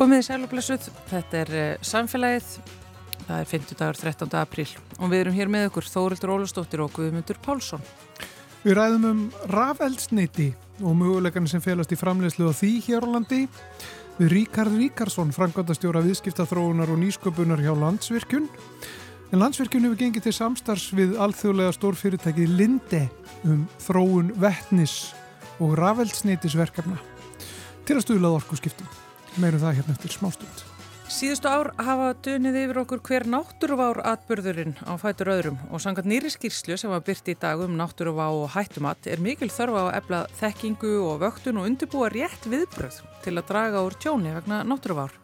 Komið í sælublessuð, þetta er uh, samfélagið, það er 50 dagar 13. apríl og við erum hér með ykkur Þórildur Ólastóttir og Guðmundur Pálsson. Við ræðum um rafeldsneiti og mögulegan sem felast í framlegslu á því hér á landi. Við Ríkard Ríkarsson, frangvandastjóra viðskiptaþróunar og nýsköpunar hjá Landsvirkjun. En Landsvirkjun hefur gengið til samstarfs við alþjóðlega stórfyrirtæki Linde um þróun vettnis og rafeldsneitisverkefna til að stuðlað orku skiptum meirum það hérna eftir smástund. Síðustu ár hafa dönið yfir okkur hver náttúruvár atbyrðurinn á fætur öðrum og sangat nýri skýrslu sem var byrti í dag um náttúruvá og hættumat er mikil þörfa á að efla þekkingu og vöktun og undirbúa rétt viðbröð til að draga úr tjóni vegna náttúruvár.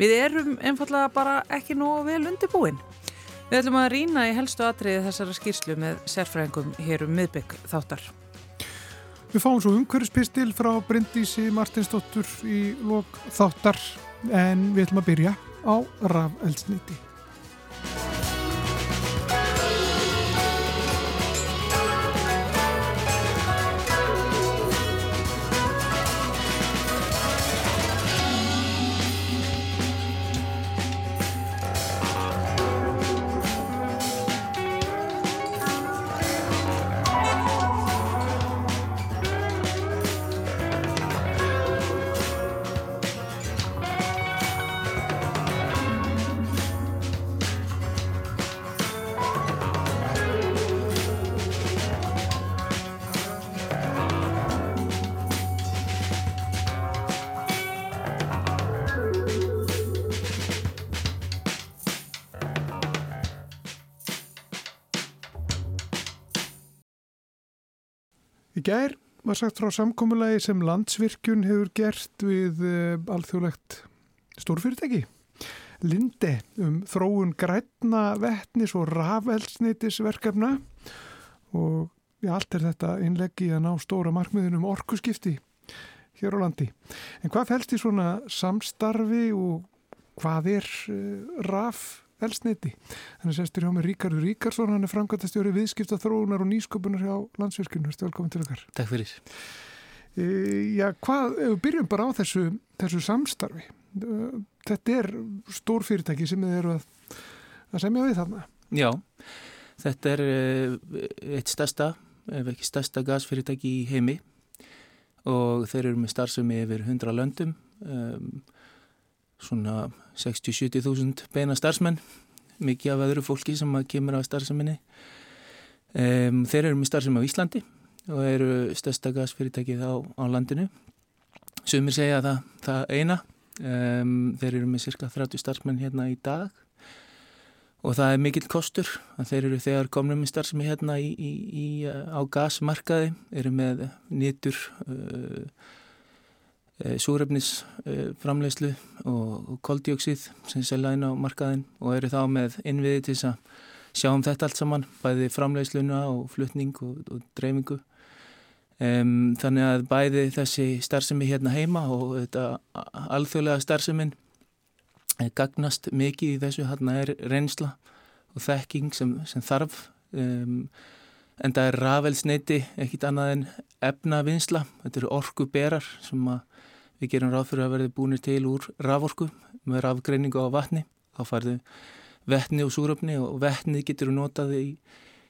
Við erum einfallega bara ekki nógu vel undirbúin. Við ætlum að rýna í helstu atriði þessara skýrslu með sérfræðingum hér um miðbygg þáttar. Við fáum svo umhverfspistil frá Bryndísi Martinsdóttur í lok þáttar en við ætlum að byrja á rafeldsniti. Í gær var sagt frá samkómulagi sem landsvirkjun hefur gert við uh, alþjóðlegt stórfyrirtæki. Linde um þróun grætna vettnis og rafeldsneitisverkefna og ja, allt er þetta innleggi að ná stóra markmiðin um orkuskipti hér á landi. En hvað fælst í svona samstarfi og hvað er uh, raf elsniti. Þannig sestur hjá mig Ríkardur Ríkarsson, hann er framkvæmtastjóri viðskipta þróunar og nýsköpunar hjá landsvirkjunum. Velkomin til okkar. Takk fyrir. E, já, hvað, ef við byrjum bara á þessu, þessu samstarfi. E, þetta er stór fyrirtæki sem þið eru að, að semja við þarna. Já, þetta er eitt stærsta, ef ekki stærsta gasfyrirtæki í heimi og þeir eru með starfsemi yfir 100 löndum. Um, svona 60-70 þúsund beina starfsmenn mikið af öðru fólki sem kemur á starfseminni. Um, þeir eru með starfsemi á Íslandi og eru stærsta gasfyrirtækið á, á landinu. Sumir segja það, það eina. Um, þeir eru með cirka 30 starfsmenn hérna í dag. Og það er mikill kostur þeir eru þegar komnum með starfsemi hérna í, í, í, á gasmarkaði eru með nýtur uh, súrefnisframleyslu og, og koldjóksið sem selja inn á markaðin og eru þá með innviði til að sjá um þetta allt saman, bæði framleysluna og flutning og, og dreifingu. Um, þannig að bæði þessi starfsemi hérna heima og þetta alþjóðlega starfsemin gagnast mikið í þessu. Hérna er reynsla og þekking sem, sem þarf. Um, en það er rafelsneiti ekkit annað en efnavinsla, þetta eru orku berar sem að Við gerum ráð fyrir að verði búinir til úr raforku með rafgreiningu á vatni. Þá farðu vettni og súröfni og vettnið getur notað í,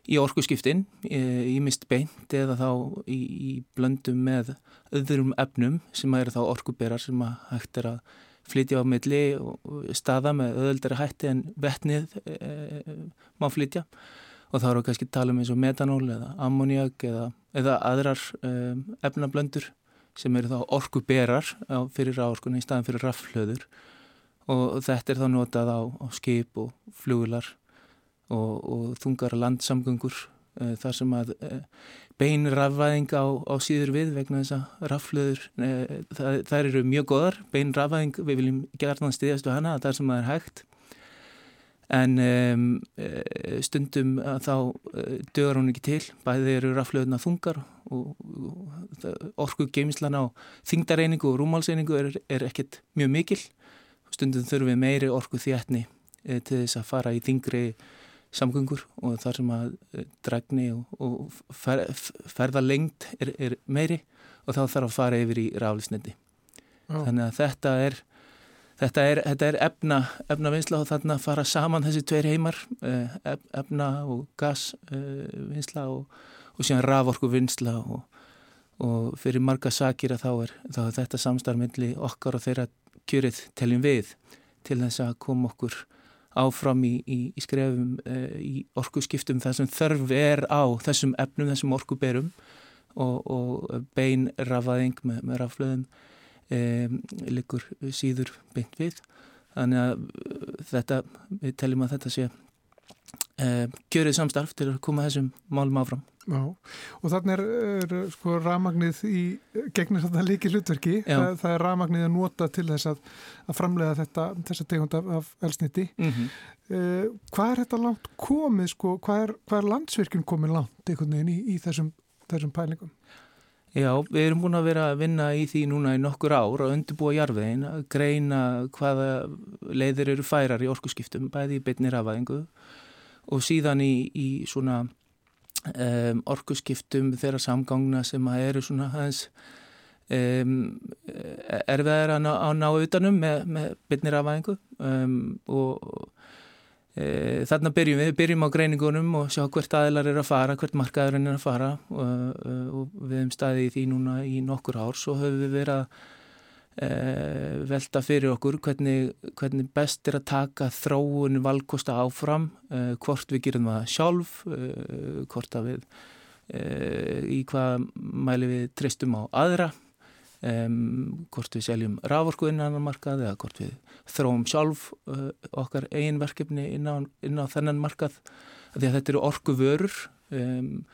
í orku skiptin, í mist beint eða þá í, í blöndum með öðrum efnum sem eru þá orkuberar sem að hægt er að flytja á milli og staða með öðuldari hætti en vettnið e, e, má flytja. Og þá eru kannski tala um eins og metanól eða ammoniak eða, eða aðrar e, efnablöndur sem eru þá orku berar á, fyrir ráorkunni í staðan fyrir raflöður og þetta er þá notað á, á skip og flugular og, og þungara landsamgöngur e, þar sem að e, bein rafvæðing á, á síður við vegna þess að raflöður, e, það, það eru mjög goðar, bein rafvæðing, við viljum gerðan stiðast á hana, það er sem það er hægt en um, stundum þá dögur hún ekki til, bæði eru raflöðuna þungar og, og orku geimislan á þingdareiningu og rúmálseiningu er, er ekkert mjög mikil. Stundum þurfum við meiri orku þjætni e, til þess að fara í þingri samgöngur og þar sem að dragni og, og fer, ferða lengt er, er meiri og þá þarf að fara yfir í rálisneti oh. þannig að þetta er þetta er, þetta er efna, efna vinsla og þarna fara saman þessi tveir heimar, uh, efna og gas uh, vinsla og, og síðan raforku vinsla og, og fyrir marga sakir að þá er, þá er þetta samstarfmyndli okkar og þeirra kjörið teljum við til þess að koma okkur áfram í, í, í skrefum uh, í orkuskiptum þar sem þörf er á þessum efnum, þessum orkuberum og, og bein rafaðing með, með raflöðum um, likur síður beint við þannig að uh, þetta, við teljum að þetta sé um, kjörið samstarf til að koma þessum málum áfram Já, og þannig er, er sko ramagnið í gegnir þetta líki hlutverki, það, það er ramagnið að nota til þess að, að framlega þetta, þessa tegund af, af elsniti. Mm -hmm. uh, hvað er þetta langt komið, sko, hvað er, er landsvirkjum komið langt einhvern veginn í, í þessum, þessum pælingum? Já, við erum búin að vera að vinna í því núna í nokkur ár að undirbúa jarfiðin, að greina hvaða leiðir eru færar í orkuskiptum, bæði í bytnir afæðingu og síðan í, í svona um, orkuskiptum þeirra samgangna sem að eru svona aðeins um, erfiðar að ná, ná utanum með, með bytnir afæðingu um, og þarna byrjum við, byrjum á greiningunum og sjá hvert aðilar er að fara, hvert markaðurinn er að fara. Og, og við hefum staðið í því núna í nokkur ár, svo höfum við verið að Eh, velta fyrir okkur hvernig, hvernig best er að taka þróun valkosta áfram eh, hvort við gerum það sjálf eh, hvort að við í hvað mæli við tristum á aðra hvort við seljum rávorku innan markað eða hvort við þróum sjálf okkar eigin verkefni inn á, inn á þennan markað. Því að þetta eru orku vörur og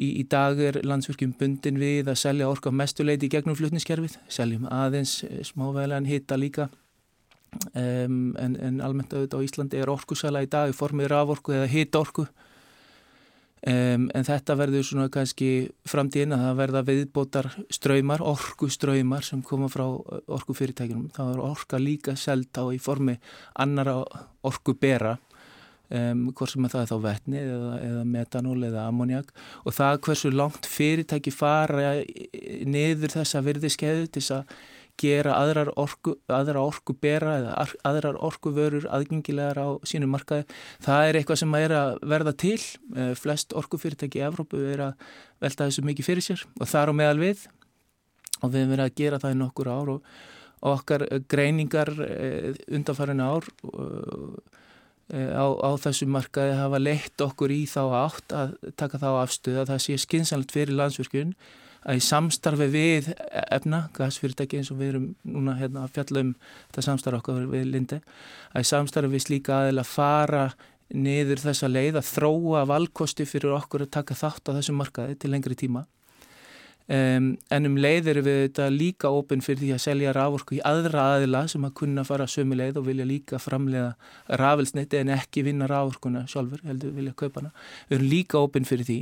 Í, í dag er landsverkjum bundin við að selja orka mestuleiti í gegnum flutniskerfið, seljum aðeins eh, smávegilegan hitta líka. Um, en, en almennt auðvitað á Íslandi er orkusala í dag í formið raforku eða hitorku um, en þetta verður svona kannski framtíðin að það verða viðbótar ströymar, orkuströymar sem koma frá orkufyrirtækinum, það er orka líka selt á í formi annara orkubera Um, hvort sem það er þá vetni eða, eða metanól eða ammoniak og það hversu langt fyrirtæki fara niður þessa virðiskeðu til að gera aðrar orku, aðra orku bera eða aðrar orku vörur aðgengilegar á sínum markaði. Það er eitthvað sem er að verða til. Uh, flest orku fyrirtæki í Evrópu er að velta þessu mikið fyrir sér og það er á meðal við. Og við erum verið að gera það í nokkur ár og, og okkar greiningar uh, undanfærinu ár Eh, á, á þessu markaði hafa leitt okkur í þá átt að taka þá afstöð að það sé skinsanlegt fyrir landsvirkjun að í samstarfi við efna, gasfyrirtæki eins og við erum núna hérna að fjalla um þetta samstarfi okkar við Linde, að í samstarfi við slíka aðeins að fara niður þessa leið að þróa valkosti fyrir okkur að taka þátt á þessu markaði til lengri tíma Um, en um leið eru við þetta líka ofinn fyrir því að selja rávorku í aðra aðila sem að kunna fara sömu leið og vilja líka framlega rafelsniti en ekki vinna rávorkuna sjálfur, heldur vilja kaupa hana. Við erum líka ofinn fyrir því.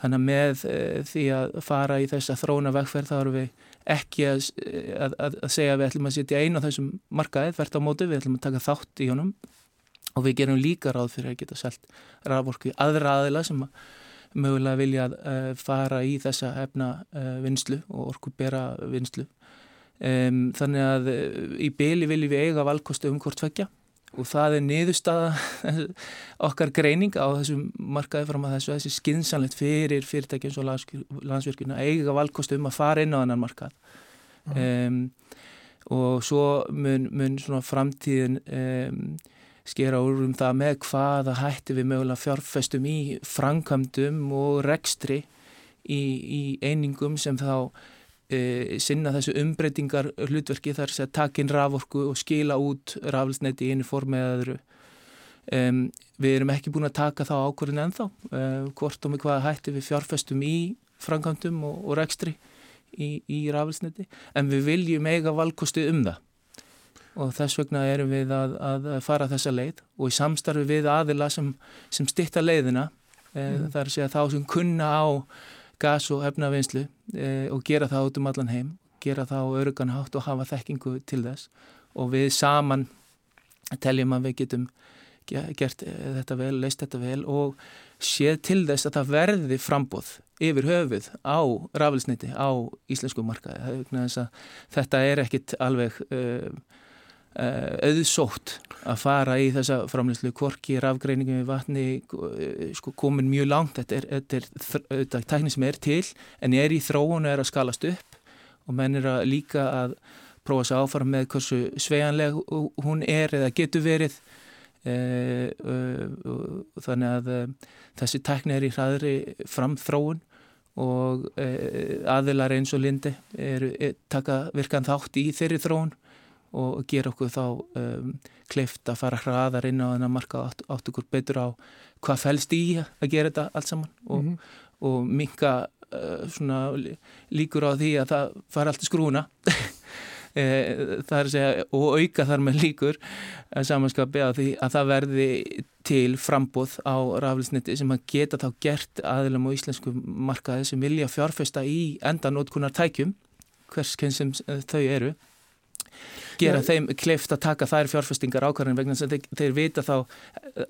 Þannig að með uh, því að fara í þessa þróna vegferð þá eru við ekki að, að, að, að segja að við ætlum að setja einu á þessum markaðið, hvert á mótu, við ætlum að taka þátt í honum og við gerum líka ráð fyrir að geta selgt rávorku í aðra aðila sem að mögulega vilja uh, fara í þessa efna uh, vinslu og orku bera vinslu. Um, þannig að uh, í byli viljum við eiga valkostu um hvort tvekja og það er niðurstaða okkar greining á þessum markaði fram að þessu, þessi skinsanlegt fyrir fyrirtækjum svo landsvirkjuna eiga valkostu um að fara inn á annan markað. Um, og svo mun, mun svona framtíðin um, skera úr um það með hvaða hætti við mögulega fjárfestum í framkvæmdum og rekstri í, í einingum sem þá e, sinna þessu umbreytingar hlutverki þar sem takin raforku og skila út raflsneti í einu form eða öðru. Um, við erum ekki búin að taka þá ákvörðin ennþá, uh, hvort og með hvaða hætti við fjárfestum í framkvæmdum og, og rekstri í, í raflsneti, en við viljum eiga valkosti um það og þess vegna erum við að, að fara þessa leið og í samstarfi við aðila sem, sem stitta leiðina e, mm. þar að segja þá sem kunna á gas og efnavinslu e, og gera það út um allan heim, gera það á öruganhátt og hafa þekkingu til þess og við saman teljum að við getum gert þetta vel, leist þetta vel og séð til þess að það verði frambóð yfir höfuð á rafelsniti á íslensku markaði. Þetta er ekkit alveg uh, auðsótt að fara í þessa framleyslu korki, rafgreiningum við vatni sko, komin mjög langt. Þetta er, þetta er, þetta er tækni sem er til en er í þróun og er að skalast upp. Og menn er að líka að prófa að áfara með hversu sveianleg hún er eða getur verið. E, e, þannig að e, þessi tækni er í hraðri framþróun og aðilar eins og Lindi er taka virkan þátt í þeirri þróun og gera okkur þá um, kleift að fara hraðar inn á þennan marka átt, átt okkur betur á hvað fælst í að gera þetta allt saman og, mm -hmm. og minka uh, líkur á því að það fara allt í skrúna e, að segja og auka þar með líkur samanskapi að, því, að það verði til frambóð á raflisniti sem að geta þá gert aðilum á íslensku markaði sem vilja fjárfesta í endanótkunar tækjum hverskinn sem þau eru gera þeim kleift að taka þær fjárfestingar ákvarðin vegna þess að þeir, þeir vita þá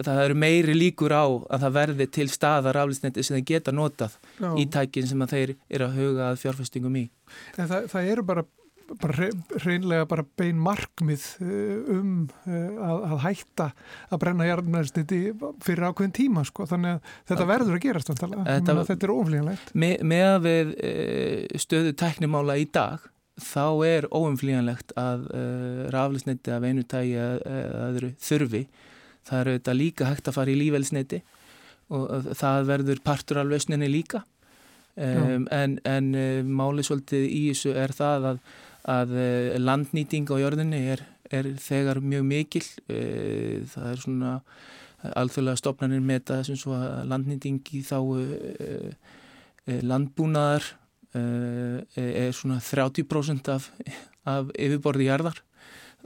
það eru meiri líkur á að það verði til staðar aflýsnetti sem þeir geta notað Já. í tækin sem þeir eru að huga að fjárfestingum í. En það, það eru bara bara reynlega bara bein markmið eh, um eh, að, að hætta að brenna jarnæðsniti fyrir ákveðin tíma sko þannig að þetta verður að gerast þetta, þetta er oflíðanlegt. Me, með að við eh, stöðu tæknimála í dag þá er óumflíjanlegt að uh, raflisneiti af einu tægi að, að þurfi. Það eru þetta líka hægt að fara í lífelsneiti og það verður partur af lausninni líka. Um, en en uh, málið svolítið í þessu er það að, að uh, landnýting á jörðinni er, er þegar mjög mikil. Uh, það er svona alþjóðlega stopnarnir með þetta sem svo að landnýting í þá uh, uh, landbúnaðar er svona 30% af, af yfirborði jarðar.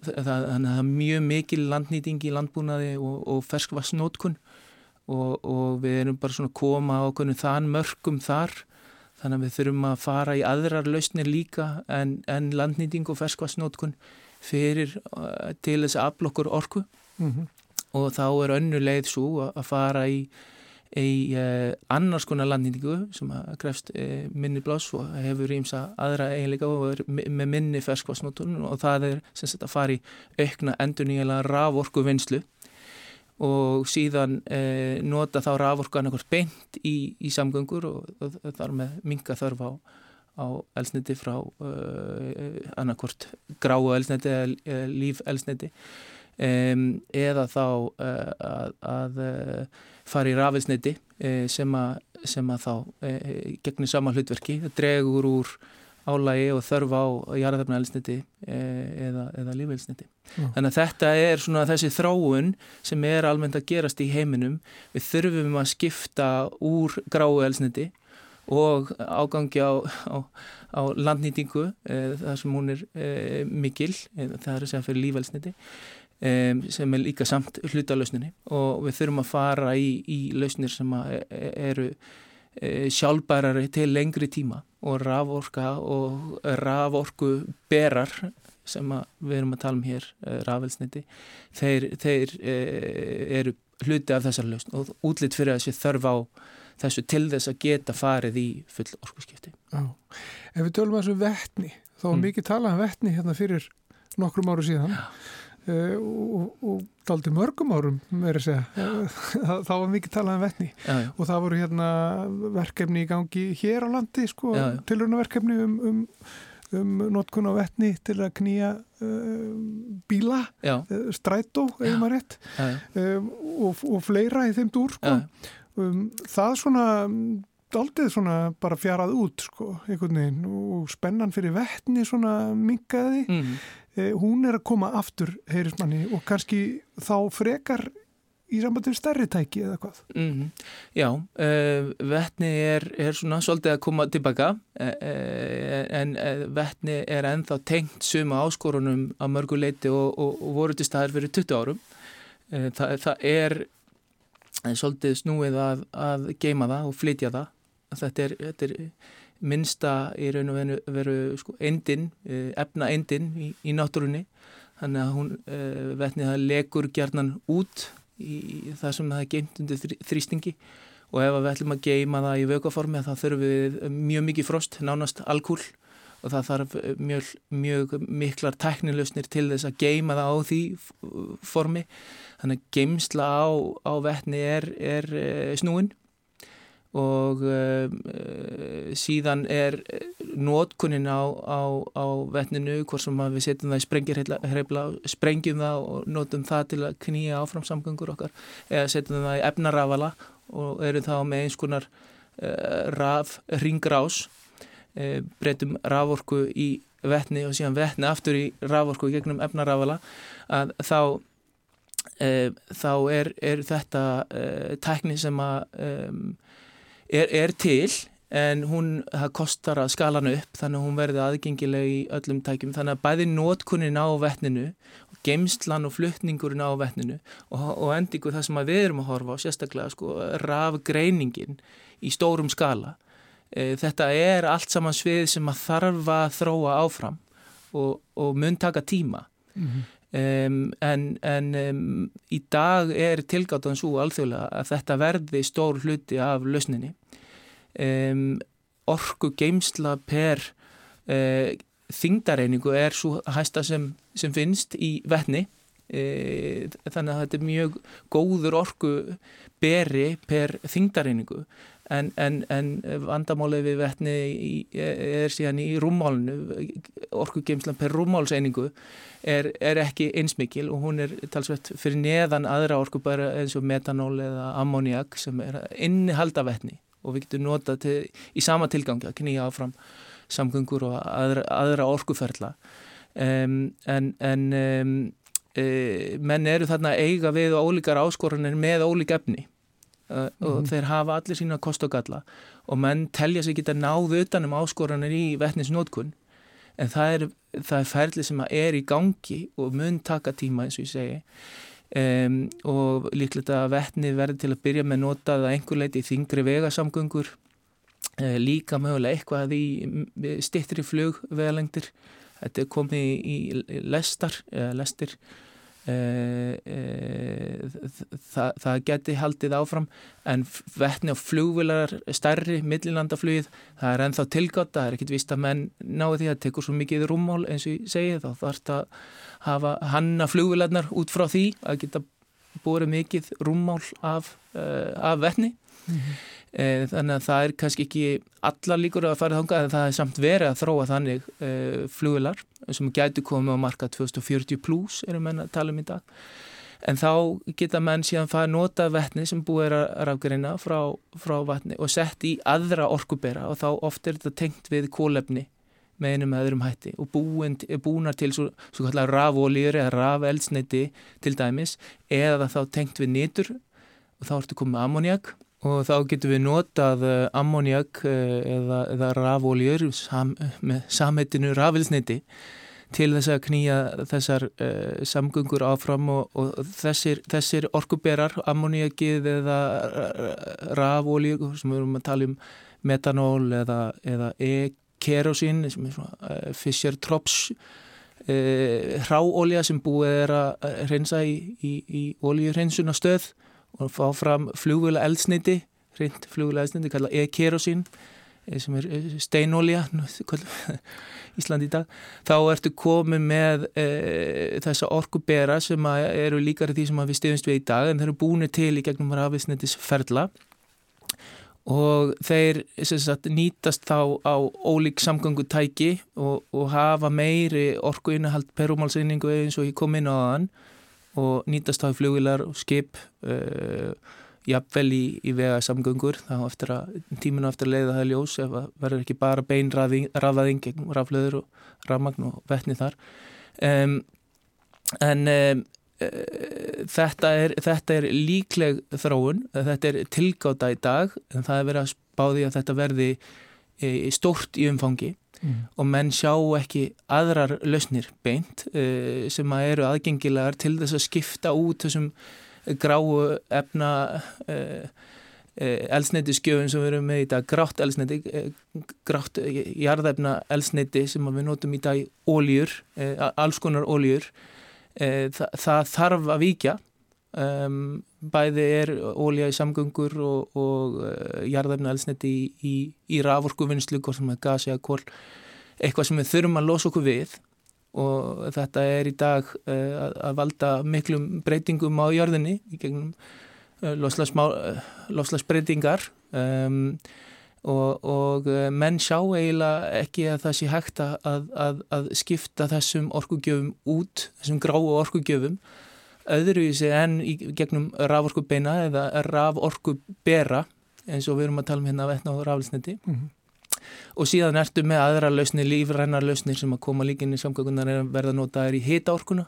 Þannig að það er mjög mikil landnýting í landbúnaði og, og ferskvassnótkun og, og við erum bara svona að koma á okkur þann mörgum þar. Þannig að við þurfum að fara í aðrar lausnir líka en, en landnýting og ferskvassnótkun fyrir uh, til þess aflokkur orku. Mm -hmm. og þá er önnu leið svo að fara í í uh, annars konar landnýtingu sem að grefst uh, minni blás og hefur ímsa aðra eiginleika og er með minni ferskvarsnótun og það er sem sagt að fara í aukna endur nýjala raforku vinslu og síðan uh, nota þá raforku annarkort beint í, í samgöngur og, og, og þar með minga þörf á, á elsniti frá annarkort gráu elsniti eða líf elsniti eða þá að, að fara í rafilsniti eh, sem, sem að þá eh, gegnir sama hlutverki, það dregur úr álægi og þörf á jarðafnælisniti eh, eða, eða lífveilsniti. Mm. Þannig að þetta er svona þessi þráun sem er almennt að gerast í heiminum. Við þurfum að skipta úr gráu elsniti og ágangi á, á, á landnýtingu þar sem hún er mikil, það er að segja fyrir lífveilsniti um, sem er líka samt hlutalösninni og við þurfum að fara í, í lausnir sem e, e, eru e, sjálfbærari til lengri tíma og raforka og raforku berar sem við erum að tala um hér, rafelsniti, þeir, þeir eru hluti af þessar lausn og útlitt fyrir þessi þörf á þessu til þess að geta farið í full orkusskipti. Já, ef við tölum að þessu vettni, þá er mm. mikið talað um vettni hérna fyrir nokkrum áru síðan. Já Uh, og, og daldi mörgum árum segja, þá var mikið talað um vettni já, já. og það voru hérna verkefni í gangi hér á landi sko, tilrönaverkefni um, um, um notkun á vettni til að knýja uh, bíla uh, strætó, eða maður rétt. Um, og, og fleira í þeim dúr sko. Um, það svona daldið svona bara fjarað út sko, einhvern veginn. Og spennan fyrir vettni svona minkaði mm hún er að koma aftur heyrismanni og kannski þá frekar í sambandum stærri tæki eða hvað? Mm -hmm. Já, uh, vettni er, er svona svolítið að koma tilbaka uh, en uh, vettni er enþá tengt suma áskorunum á mörgu leiti og, og, og voru til staðar fyrir 20 árum. Það, það er svolítið snúið að, að geima það og flytja það. Þetta er, þetta er minnsta í raun og veru sko, endin, eh, efna endin í, í náttúrunni. Þannig að hún uh, vetnið það legur gjarnan út í það sem það er geimt undir þrýstingi. Og ef við ætlum að geima það í vökaformi þá þurfum við mjög mikið frost, nánast alkúl. Og það þarf mjög, mjög miklar tæknilausnir til þess að geima það á því formi. Þannig að geimsla á, á vettni er, er snúin og uh, síðan er nótkunnin á, á, á vettninu hvort sem við setjum það í sprengirheifla sprengjum það og notum það til að knýja áfram samgöngur okkar eða setjum það í efnarafala og eru þá með eins konar uh, raf ringrás uh, breytum raforku í vettni og síðan vettni aftur í raforku gegnum efnarafala að þá þá er, er þetta tækni sem að um, er, er til en hún, það kostar að skala hann upp þannig að hún verði aðgengileg í öllum tækjum. Þannig að bæði nótkunnin á vettninu geimslan og fluttningurinn á vettninu og, og endingu það sem við erum að horfa á sérstaklega sko, rafgreiningin í stórum skala e, þetta er allt saman svið sem að þarf að þróa áfram og, og mun taka tíma. Mm -hmm. Um, en, en um, í dag er tilgáttan svo alþjóðlega að þetta verði stór hluti af lausninni um, orku geimsla per uh, þingdareiningu er svo hæsta sem, sem finnst í vettni uh, þannig að þetta er mjög góður orku beri per þingdareiningu en, en, en vandamálið við vettni í, er síðan í rúmmálinu. Orku geimsla per rúmmálseiningu er, er ekki einsmikil og hún er talsveit fyrir neðan aðra orku bara eins og metanól eða ammoniak sem er innihalda vettni og við getum notað til, í sama tilgangi að knýja áfram samgöngur og aðra, aðra orkuferla um, en, en um, e, menn eru þarna eiga við og ólíkar áskoranir með ólík efni uh, mm. og mhm. þeir hafa allir sína kost og galla og menn telja sig geta náðu utanum áskoranir í vettnisnótkun en það er, það er ferli sem er í gangi og mun taka tíma eins og ég segi Um, og líklegt að vettni verði til að byrja með notað að einhver leiti þingri vegasamgöngur. Uh, líka mögulega eitthvað í stittri flugvegalengdir. Þetta er komið í, lestar lestir uh, uh, það, það geti haldið áfram en vettni á flugvelar stærri millilandaflugið, það er ennþá tilgátt það er ekkit vist að menn náðu því að tekur svo mikið rúmmál eins og ég segi þá þarf það hafa hanna flugvilarnar út frá því að geta búið mikið rúmmál af, uh, af verðni mm -hmm. E, þannig að það er kannski ekki allar líkur að fara þánga en það er samt verið að þróa þannig e, flugvilar sem gætu komið á marka 2040 plus erum menn að tala um í dag. En þá geta menn síðan fara að nota vettni sem búið er að rafgreina frá, frá vatni og sett í aðra orkubera og þá oft er þetta tengt við kólefni með einum eða öðrum hætti og búin, búnar til svo, svo kallar rafólýri eða rafeldsneiti til dæmis eða þá tengt við nýtur og þá ertu komið ammoniak og þá getur við notað eh, ammoniak eh, eða, eða rafólýr sam, með samheitinu rafeldsneiti til þess að knýja þessar uh, samgöngur áfram og, og þessir, þessir orkuberar, ammoniakið eða rafólýr sem við erum að tala um metanól eða, eða e kerosín sem er svona uh, Fischer Tropsch uh, hráolja sem búið er að reynsa í, í, í oljureinsunastöð og fá fram flugvila eldsniti reynd flugvila eldsniti, kalla e-kerosín eh, sem er steinolja Íslandi í dag. Þá ertu komið með e, þessa orkubera sem eru líkari því sem við stiðumst við í dag en þeir eru búinir til í gegnum rafisnetis ferla og þeir sagt, nýtast þá á ólík samgöngutæki og, og hafa meiri orku innahald perumálseiningu eins og ég kom inn á þann og nýtast í flugilar og skip uh, jafnvel í, í vega samgöngur þá tíminu eftir að leiða það ljós ef það verður ekki bara beinrafaðing gegn raflöður og rafmagn og vettni þar. Um, en um, þetta er, þetta er líkleg þróun, þetta er tilgáta í dag en það er verið að spá því að þetta verði e, stórt í umfangi mm. og menn sjá ekki aðrar lausnir beint e, sem að eru aðgengilegar til þess að skipta út þessum gráu efna e, elsneiti skjöfun sem við erum með í dag grátt elsneiti grátt jarðefna elsneiti sem við notum í dag óljur, alls konar óljur e, það, þarf að víkja um, bæði er ólja í samgöngur og, og uh, jarðarna elsniti í, í, í raforkuvinnslu, hvort sem er gasi eða kól eitthvað sem við þurfum að losa okkur við og þetta er í dag uh, að valda miklum breytingum á jörðinni í gegnum uh, lofslagsbreytingar um, og, og menn sjá eiginlega ekki að það sé hægt að, að, að skipta þessum orkugjöfum út, þessum gráu orkugjöfum öðruvísi en í gegnum raforkubeina eða raforkubera eins og við erum að tala um hérna að vetna á raflisniti mm -hmm. og síðan ertu með aðra lausni, lífrænar lausnir sem að koma líkin í samgöngunar er að verða notaður í hita orkuna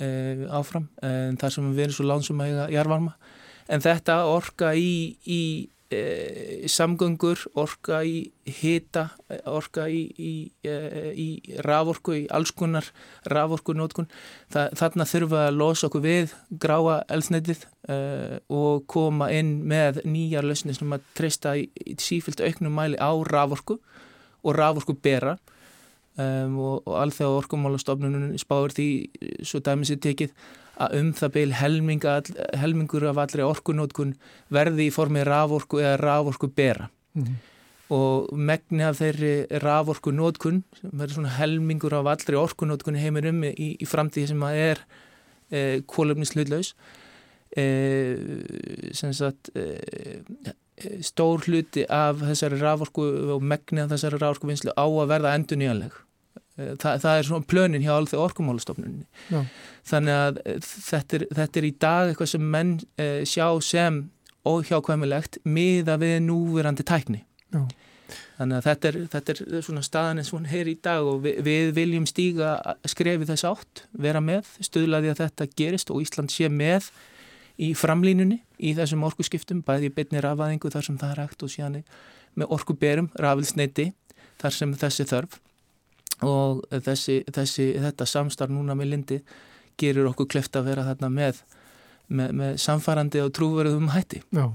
e, áfram, en þar sem við erum svo lánsum að eiga jarvarma en þetta orka í, í e, samgöngur, orka í hita, orka í, í, e, í raforku, í allskunnar raforku nótkun. Þarna við að losa okkur við gráa elsneitið e, og koma inn með nýjar lausnir sem að treysta í sífilt auknum mæli á raforku og raforku bera um, og, og alþjóða orkumálastofnunum spáir því svo dæmis er tekið að um það beil helmingur af allri orkunótkun verði í formi raforku eða raforku bera mm -hmm. og megni af þeirri raforku nótkun sem verður svona helmingur af allri orkunótkun heimir um í, í framtíði sem að er e, kólöfnislutlaus e, sem sagt e, stór hluti af þessari raforku og megni af þessari raforku vinslu á að verða endur nýjanleg Þa, það er svona plönin hjá alþjóð orkumálastofnunni þannig að eh, þetta er, þetta er í dag eitthvað sem menn eh, sjá sem óhjákvæmilegt miða við núverandi tækni. Já. þannig að þetta er, þetta er svona staðan eins og hún heyr í dag og við, við viljum stíga skrefi þess átt, vera með stuðlaði að þetta gerist og Ísland sé með í framlínunni í þessum orkuskiptum, bæði beinni rafaðingu þar sem það er hægt og síðan með orkuberum, rafilsneiti þar sem þessi þörf og þessi, þessi, þetta samstarf núna með Lindi gerur okkur kleft að vera þarna með, með, með samfarandi og trúverðum hætti. Já,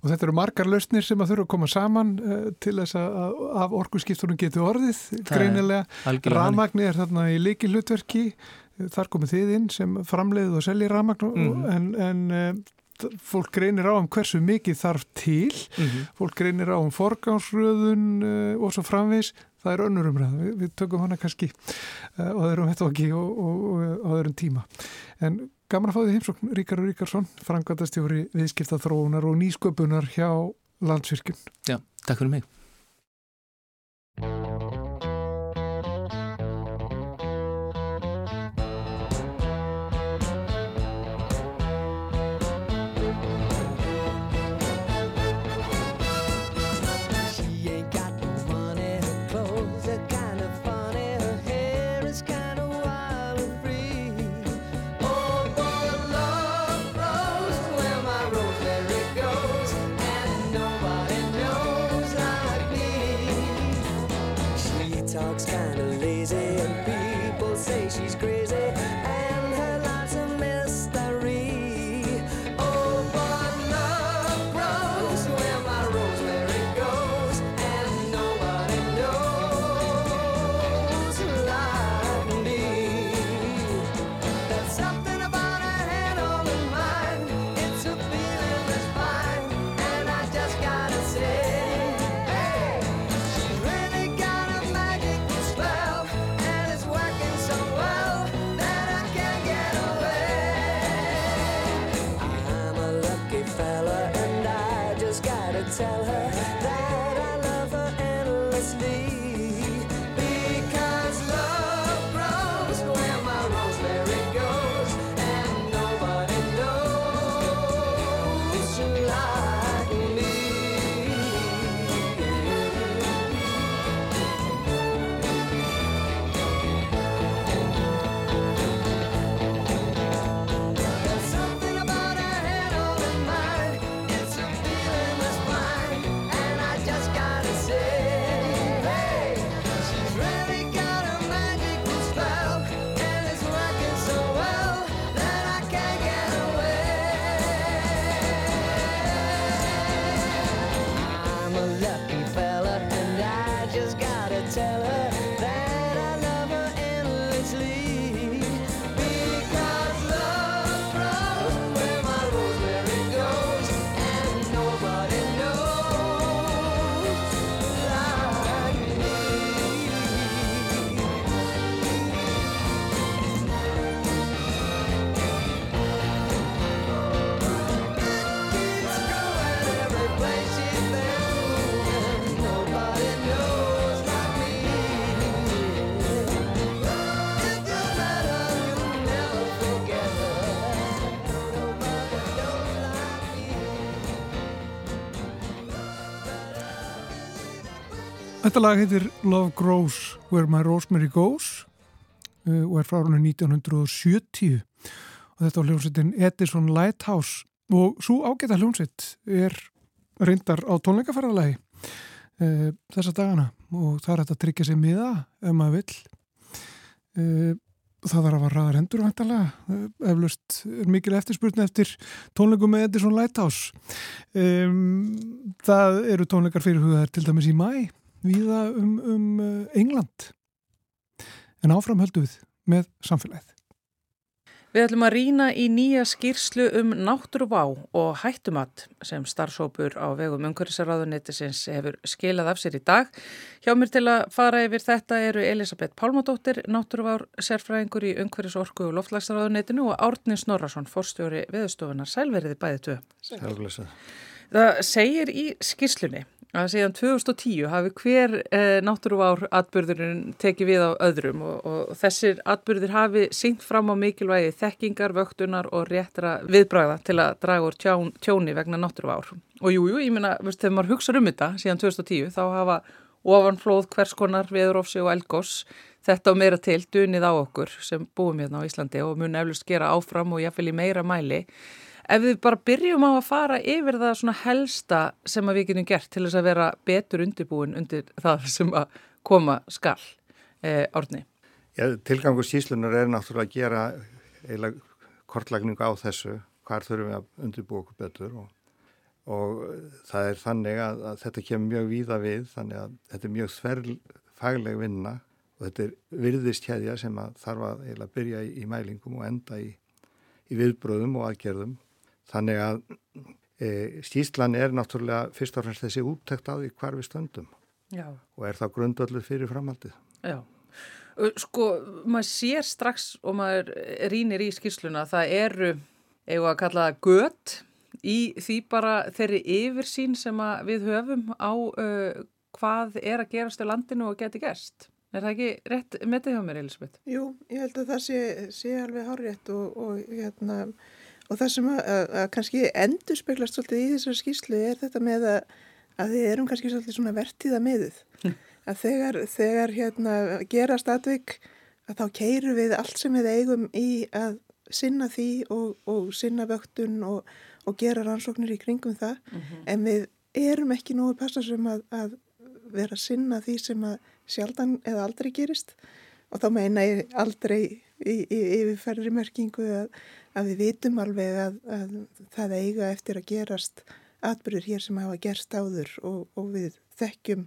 og þetta eru margar lausnir sem að þurfa að koma saman uh, til þess að af orkuskiptunum getur orðið, Það greinilega. Ramagni er þarna í leiki hlutverki, þar komið þið inn sem framleiðu og selji ramagn mm. en, en uh, fólk greinir á um hversu mikið þarf til, mm -hmm. fólk greinir á um forgánsröðun uh, og svo framvegs það er önnur umræð, við, við tökum hana kannski uh, á öðrum og, og á öðrum tíma. En gaman að fá því heimsókn Ríkar Ríkarsson, frangatastjóri viðskipta þróunar og nýsköpunar hjá Landsvirkjum. Já, takk fyrir mig. Þetta lag heitir Love Grows Where My Rosemary Goes uh, og er frá árunni 1970 og þetta var hljómsveitin Edison Lighthouse. Og svo ágæta hljómsveit er reyndar á tónleikaferðalagi uh, þessa dagana. Og það er þetta að tryggja sig miða ef maður vill. Uh, það þarf að vara ræðar hendur vantalega eflaust er mikil eftirspurni eftir tónleikum með Edison Lighthouse. Um, það eru tónleikar fyrir hugaðar til dæmis í mæ viða um, um uh, England en áframhöldu við með samfélagið. Við ætlum að rína í nýja skýrslu um náttúruvá og hættumat sem starfsópur á vegum umhverfisarraðunnitisins hefur skilað af sér í dag. Hjá mér til að fara yfir þetta eru Elisabeth Pálmadóttir, náttúruvár sérfræðingur í umhverfisorku og loftlagsarraðunnitinu og Árni Snorarsson, forstjóri viðstofunar Sælveriði bæði tvö. Sælveriði. Það segir í skýrslunni að síðan 2010 hafi hver eh, náttúruvár atbyrðurinn tekið við á öðrum og, og þessir atbyrðir hafi syngt fram á mikilvægi þekkingar, vöktunar og réttra viðbræða til að draga úr tjón, tjóni vegna náttúruvár. Og jújú, jú, ég minna, þegar maður hugsa um þetta síðan 2010 þá hafa ofanflóð hverskonar, viðrófsi og elgós þetta og meira til dunið á okkur sem búum hérna á Íslandi og mun eflust gera áfram og jáfnvel í meira mæli. Ef við bara byrjum á að fara yfir það svona helsta sem við getum gert til þess að vera betur undirbúin undir það sem að koma skall, eh, orðni. Já, tilgangu síslunar er náttúrulega að gera eiginlega kortlagningu á þessu, hvað þurfum við að undirbúa okkur betur og, og það er þannig að, að þetta kemur mjög víða við, þannig að þetta er mjög þverrfagleg vinna og þetta er virðist hérja sem að þarf að eiginlega byrja í, í mælingum og enda í, í viðbröðum og aðgerðum Þannig að e, skýslan er náttúrulega fyrst og fremst þessi úttækt á því hvar við stöndum Já. og er þá grundöldu fyrir framhaldið. Já, sko maður sér strax og maður rínir í skýsluna það eru, eigum að kalla það gött í því bara þeirri yfirsýn sem við höfum á uh, hvað er að gerast í landinu og geti gerst. Er það ekki rétt með þig á mér, Elisabeth? Jú, ég held að það sé, sé alveg hárétt og, og hérna Og það sem að, að, að kannski endur speglast svolítið í þessari skýslu er þetta með að, að við erum kannski svolítið svona vertíða miðuð. Að þegar, þegar hérna, gerast aðvik að þá keiru við allt sem við eigum í að sinna því og, og sinna vöktun og, og gera rannsóknir í kringum það. Mm -hmm. En við erum ekki nógu passasum að vera að sinna því sem að sjaldan eða aldrei gerist. Og þá meina ég aldrei í, í yfirferðri merkingu að að við vitum alveg að, að það eiga eftir að gerast atbyrður hér sem hafa gerst áður og, og við þekkjum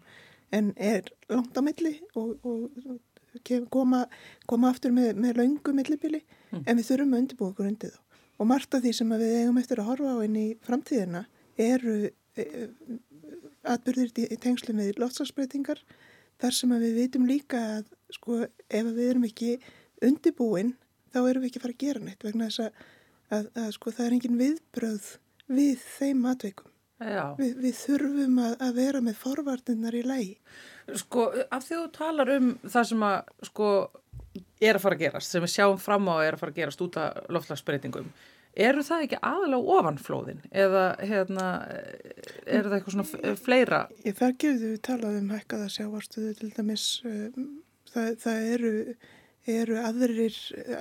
en er langt á milli og, og koma, koma aftur með, með laungu millibili mm. en við þurfum að undirbúa okkur undir þá. Og margt af því sem við eigum eftir að horfa á inn í framtíðina eru e, atbyrðir í tengslu með lotsarsbreytingar þar sem við vitum líka að sko ef við erum ekki undirbúin þá erum við ekki að fara að gera neitt vegna þess að, að, að sko, það er engin viðbröð við þeim matveikum. Vi, við þurfum að, að vera með forvartinnar í lægi. Sko, af því þú talar um það sem að sko, er að fara að gerast, sem við sjáum fram á að er að fara að gerast út af loftlagsbreytingum, eru það ekki aðalega ofanflóðin eða hérna, er það eitthvað svona fleira? Ég þar gefðu við talað um hækkaða sjávarstuðu til dæmis, um, það, það eru eru aðrir,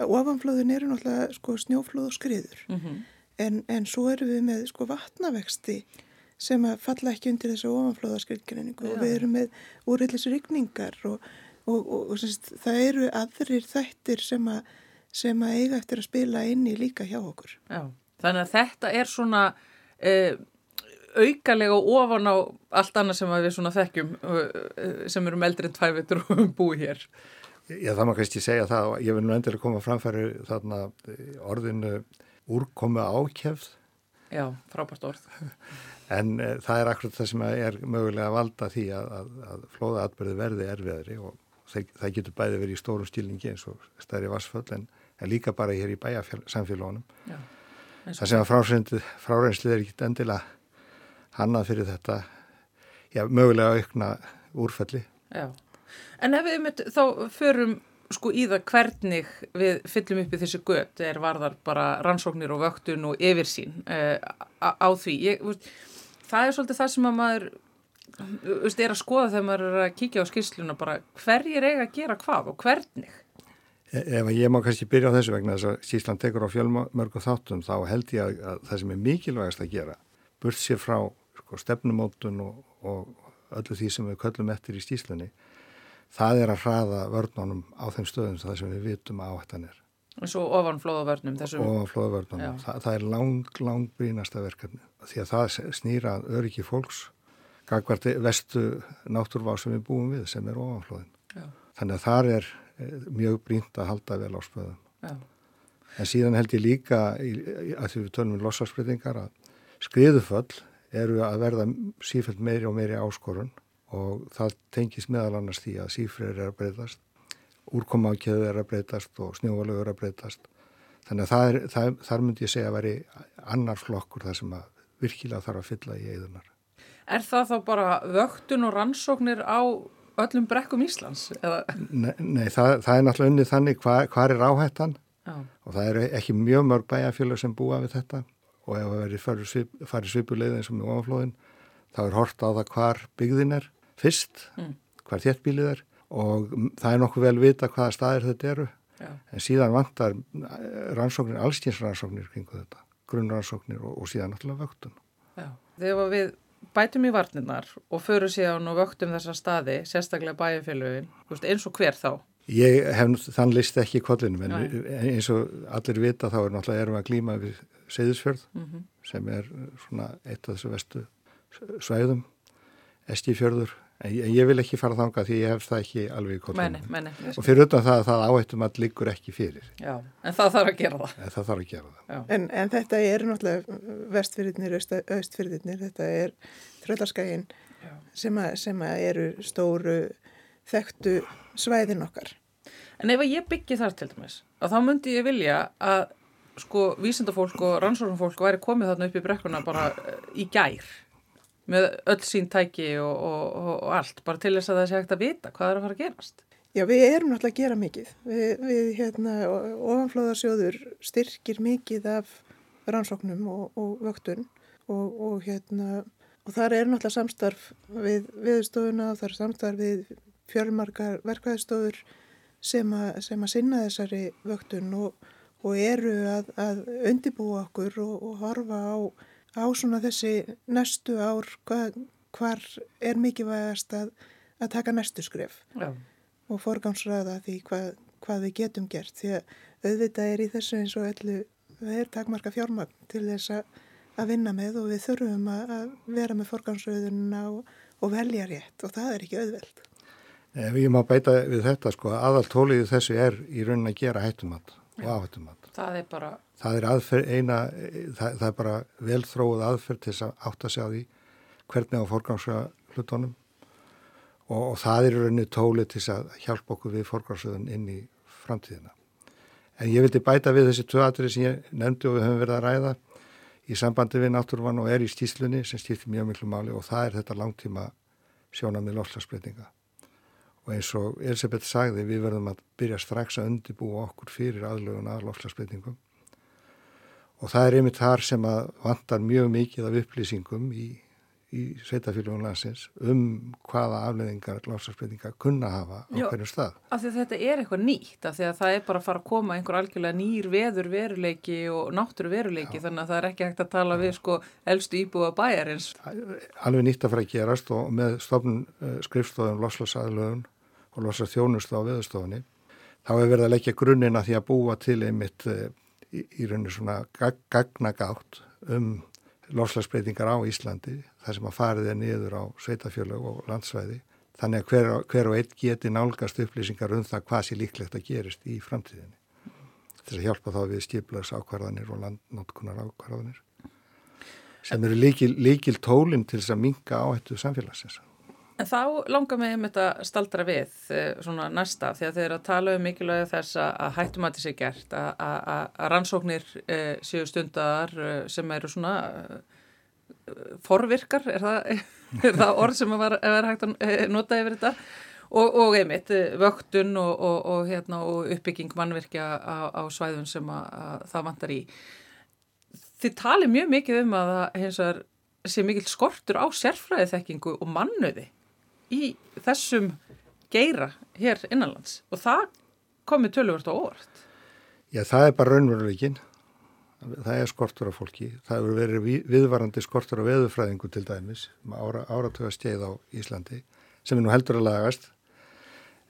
ofanflóðin eru náttúrulega sko, snjóflóð og skriður mm -hmm. en, en svo eru við með sko, vatnavexti sem að falla ekki undir þessu ofanflóðaskriðgreiningu og við erum með úrreillisrykningar og, og, og, og semst, það eru aðrir þættir sem að, sem að eiga eftir að spila inn í líka hjá okkur. Já, þannig að þetta er svona eh, aukalega ofan á allt annað sem við svona þekkjum eh, sem eru meldri en tvævitur og búið hér. Já, það maður kannski segja það og ég vil nú endilega koma framfæri þarna eh, orðinu úrkomu ákjæfð. Já, frábært orð. En e, það er akkurat það sem er mögulega að valda því að, að, að flóðaatbyrði verði erfiðari og það, það getur bæði verið í stórum stílingi eins og stærri vassföll en, en líka bara hér í bæjarsamfélagunum. Það sem að fráreinslið er ekki endilega hannað fyrir þetta, já, mögulega aukna úrfelli. Já. En ef við mitt, þá förum sko í það hvernig við fyllum upp í þessi gött er varðar bara rannsóknir og vöktun og yfirsýn uh, á, því. Ég, það er svolítið það sem að maður veist, er að skoða þegar maður er að kíkja á skýrsluna bara hverjir eiga að gera hvað og hvernig? E, ef ég má kannski byrja á þessu vegna þess að Sísland tekur á fjölmörgum þáttum þá held ég að, að það sem er mikilvægast að gera burt sér frá sko, stefnumótun og, og öllu því sem við köllum eftir í stíslunni það er að hraða vörnunum á þeim stöðum það sem við vitum að áhættan er. Og svo ofanflóðavörnum þessum... ofanflóðavörnum, Þa, það er lang, lang brínasta verkefni. Því að það snýra öryggi fólks gagvart vestu náttúrvá sem við búum við sem er ofanflóðin. Já. þannig að það er eh, mjög brínt að halda vel á spöðum. Já. en síðan held ég líka að því við tölum um lossafsbreytingar að skriðuföll eru að verða sífælt meiri og meiri áskorun og það tengis meðal annars því að sífrir er að breytast úrkoma á kjöðu er að breytast og snjóvalögur er að breytast. Þannig að það er, það, þar myndi ég segja að veri annar flokkur þar sem að virkilega þarf að fylla í eðunar. Er það þá bara vöktun og rannsóknir á öllum brekkum Íslands? Nei, nei það, það er náttúrulega unnið þannig hvað hva er áhættan Já. og það eru ekki mjög mörg bæjarfjölu sem búa við þetta og ef það verið farið svipuleið eins og með ofanflóðin þá er hort á það hvar byggðin er fyrst, mm. hvar þéttbílið er og það er nokkuð vel vita hvaða staðir þetta eru Já. en síðan vantar eh, rannsóknir, allstjensrannsóknir kringu þetta, grunnrannsóknir og, og síðan náttúrulega vöktun. Já, þegar við bætum í varninnar og förum síðan og vöktum þessa staði, sérstaklega bæjarfélögin, eins og hver þá? Ég hef þann list ekki í kollinum en Næ. eins og allir vita þá er náttúrulega erum við að glýma við Seyðisfjörð mm -hmm. sem er svona eitt af þessu vestu svæðum, Eskifjörður En ég vil ekki fara þanga því ég hef það ekki alveg í kollinu. Og fyrir utan það að það áhættum að liggur ekki fyrir. Já, en það þarf að gera það. En það þarf að gera það. En, en þetta er náttúrulega vestfyrðinir, austfyrðinir, þetta er tröllarskægin sem, sem að eru stóru þekktu svæðin okkar. En ef ég byggi þar til dæmis, að þá myndi ég vilja að sko vísendafólk og rannsóknarfólk væri komið þarna upp í brekkuna bara í gær með öll sín tæki og, og, og allt, bara til þess að það sé hægt að vita hvað er að fara að gerast. Já, við erum náttúrulega að gera mikið. Við, við hérna, ofanflóðarsjóður styrkir mikið af rannsóknum og, og vöktun og hérna, og þar er náttúrulega samstarf við viðstofuna og þar er samstarf við fjölmarkar verkvæðstofur sem, sem að sinna þessari vöktun og eru að, að undibúa okkur og horfa á á svona þessi næstu ár hvað, hvar er mikilvægast að, að taka næstu skref Já. og forgámsraða því hvað, hvað við getum gert því að auðvitað er í þessu eins og öllu það er takmarka fjármagn til þess að, að vinna með og við þurfum að, að vera með forgámsröðunna og, og velja rétt og það er ekki auðveld. Ef ég má beita við þetta sko, aðalt tólið þessu er í raunin að gera hættumat og áhættumat. Það er bara það er aðferð eina, það, það er bara velþróð aðferð til þess að átta sig á því hvernig á forgámsra hlutónum og, og það er rauninni tólið til þess að hjálpa okkur við forgámsraðun inn í framtíðina. En ég vildi bæta við þessi tvö aðrið sem ég nefndi og við höfum verið að ræða í sambandi við náttúrvan og er í stíslunni sem stýrtir mjög miklu máli og það er þetta langtíma sjónamið lofslagsbreytinga. Og eins og Elisabeth sagði við verðum að byrja strax að undibúa okkur fyrir aðlögun að lofslagsbreytingum og það er einmitt þar sem að vantar mjög mikið af upplýsingum í, í sveitafélagum landsins um hvaða afleðingar lofslagsbreytinga kunna hafa á Já, hverju stað. Af því að þetta er eitthvað nýtt, af því að það er bara að fara að koma einhver algjörlega nýr veður veruleiki og náttúru veruleiki, Já. þannig að það er ekki hægt að tala við sko elstu íbúa bæjarins. Alveg nýtt að fara að gerast og með stofn uh, skrifstofum og lofslagsþjónustu á veðustofunni, þá hefur verið að leggja grunnina því að búa til einmitt uh, í, í rauninu svona gagnagátt um lofslagsbreytingar á Íslandi þar sem að farið er niður á sveitafjölög og landsvæði. Þannig að hver, hver og einn geti nálgast upplýsingar um það hvað sé líklegt að gerist í framtíðinni. Þess að hjálpa þá við skiplags ákvarðanir og landnótkunar ákvarðanir sem eru líkil, líkil tólinn til þess að minga áhættu samfélagsins En þá langar mig um þetta staldra við eh, svona næsta því að þeir eru að tala um mikilvæg þess að hættumæti sé gert að rannsóknir e, séu stundar eh, sem eru svona e, forvirkar er það, er það orð sem að vera hægt að nota yfir þetta og, og einmitt vöktun og, og, og hérna, uppbygging mannverkja á, á svæðun sem að, að það vantar í. Þið tali mjög mikið um að vegar sé mikill skortur á sérfræði þekkingu og mannöði í þessum geira hér innanlands og það komið töluvert og óvart. Já, það er bara raunveruleikin. Það er skortur af fólki. Það hefur verið viðvarandi skortur af veðufræðingu til dæmis, ára, áratöga skeið á Íslandi, sem er nú heldur að lagast,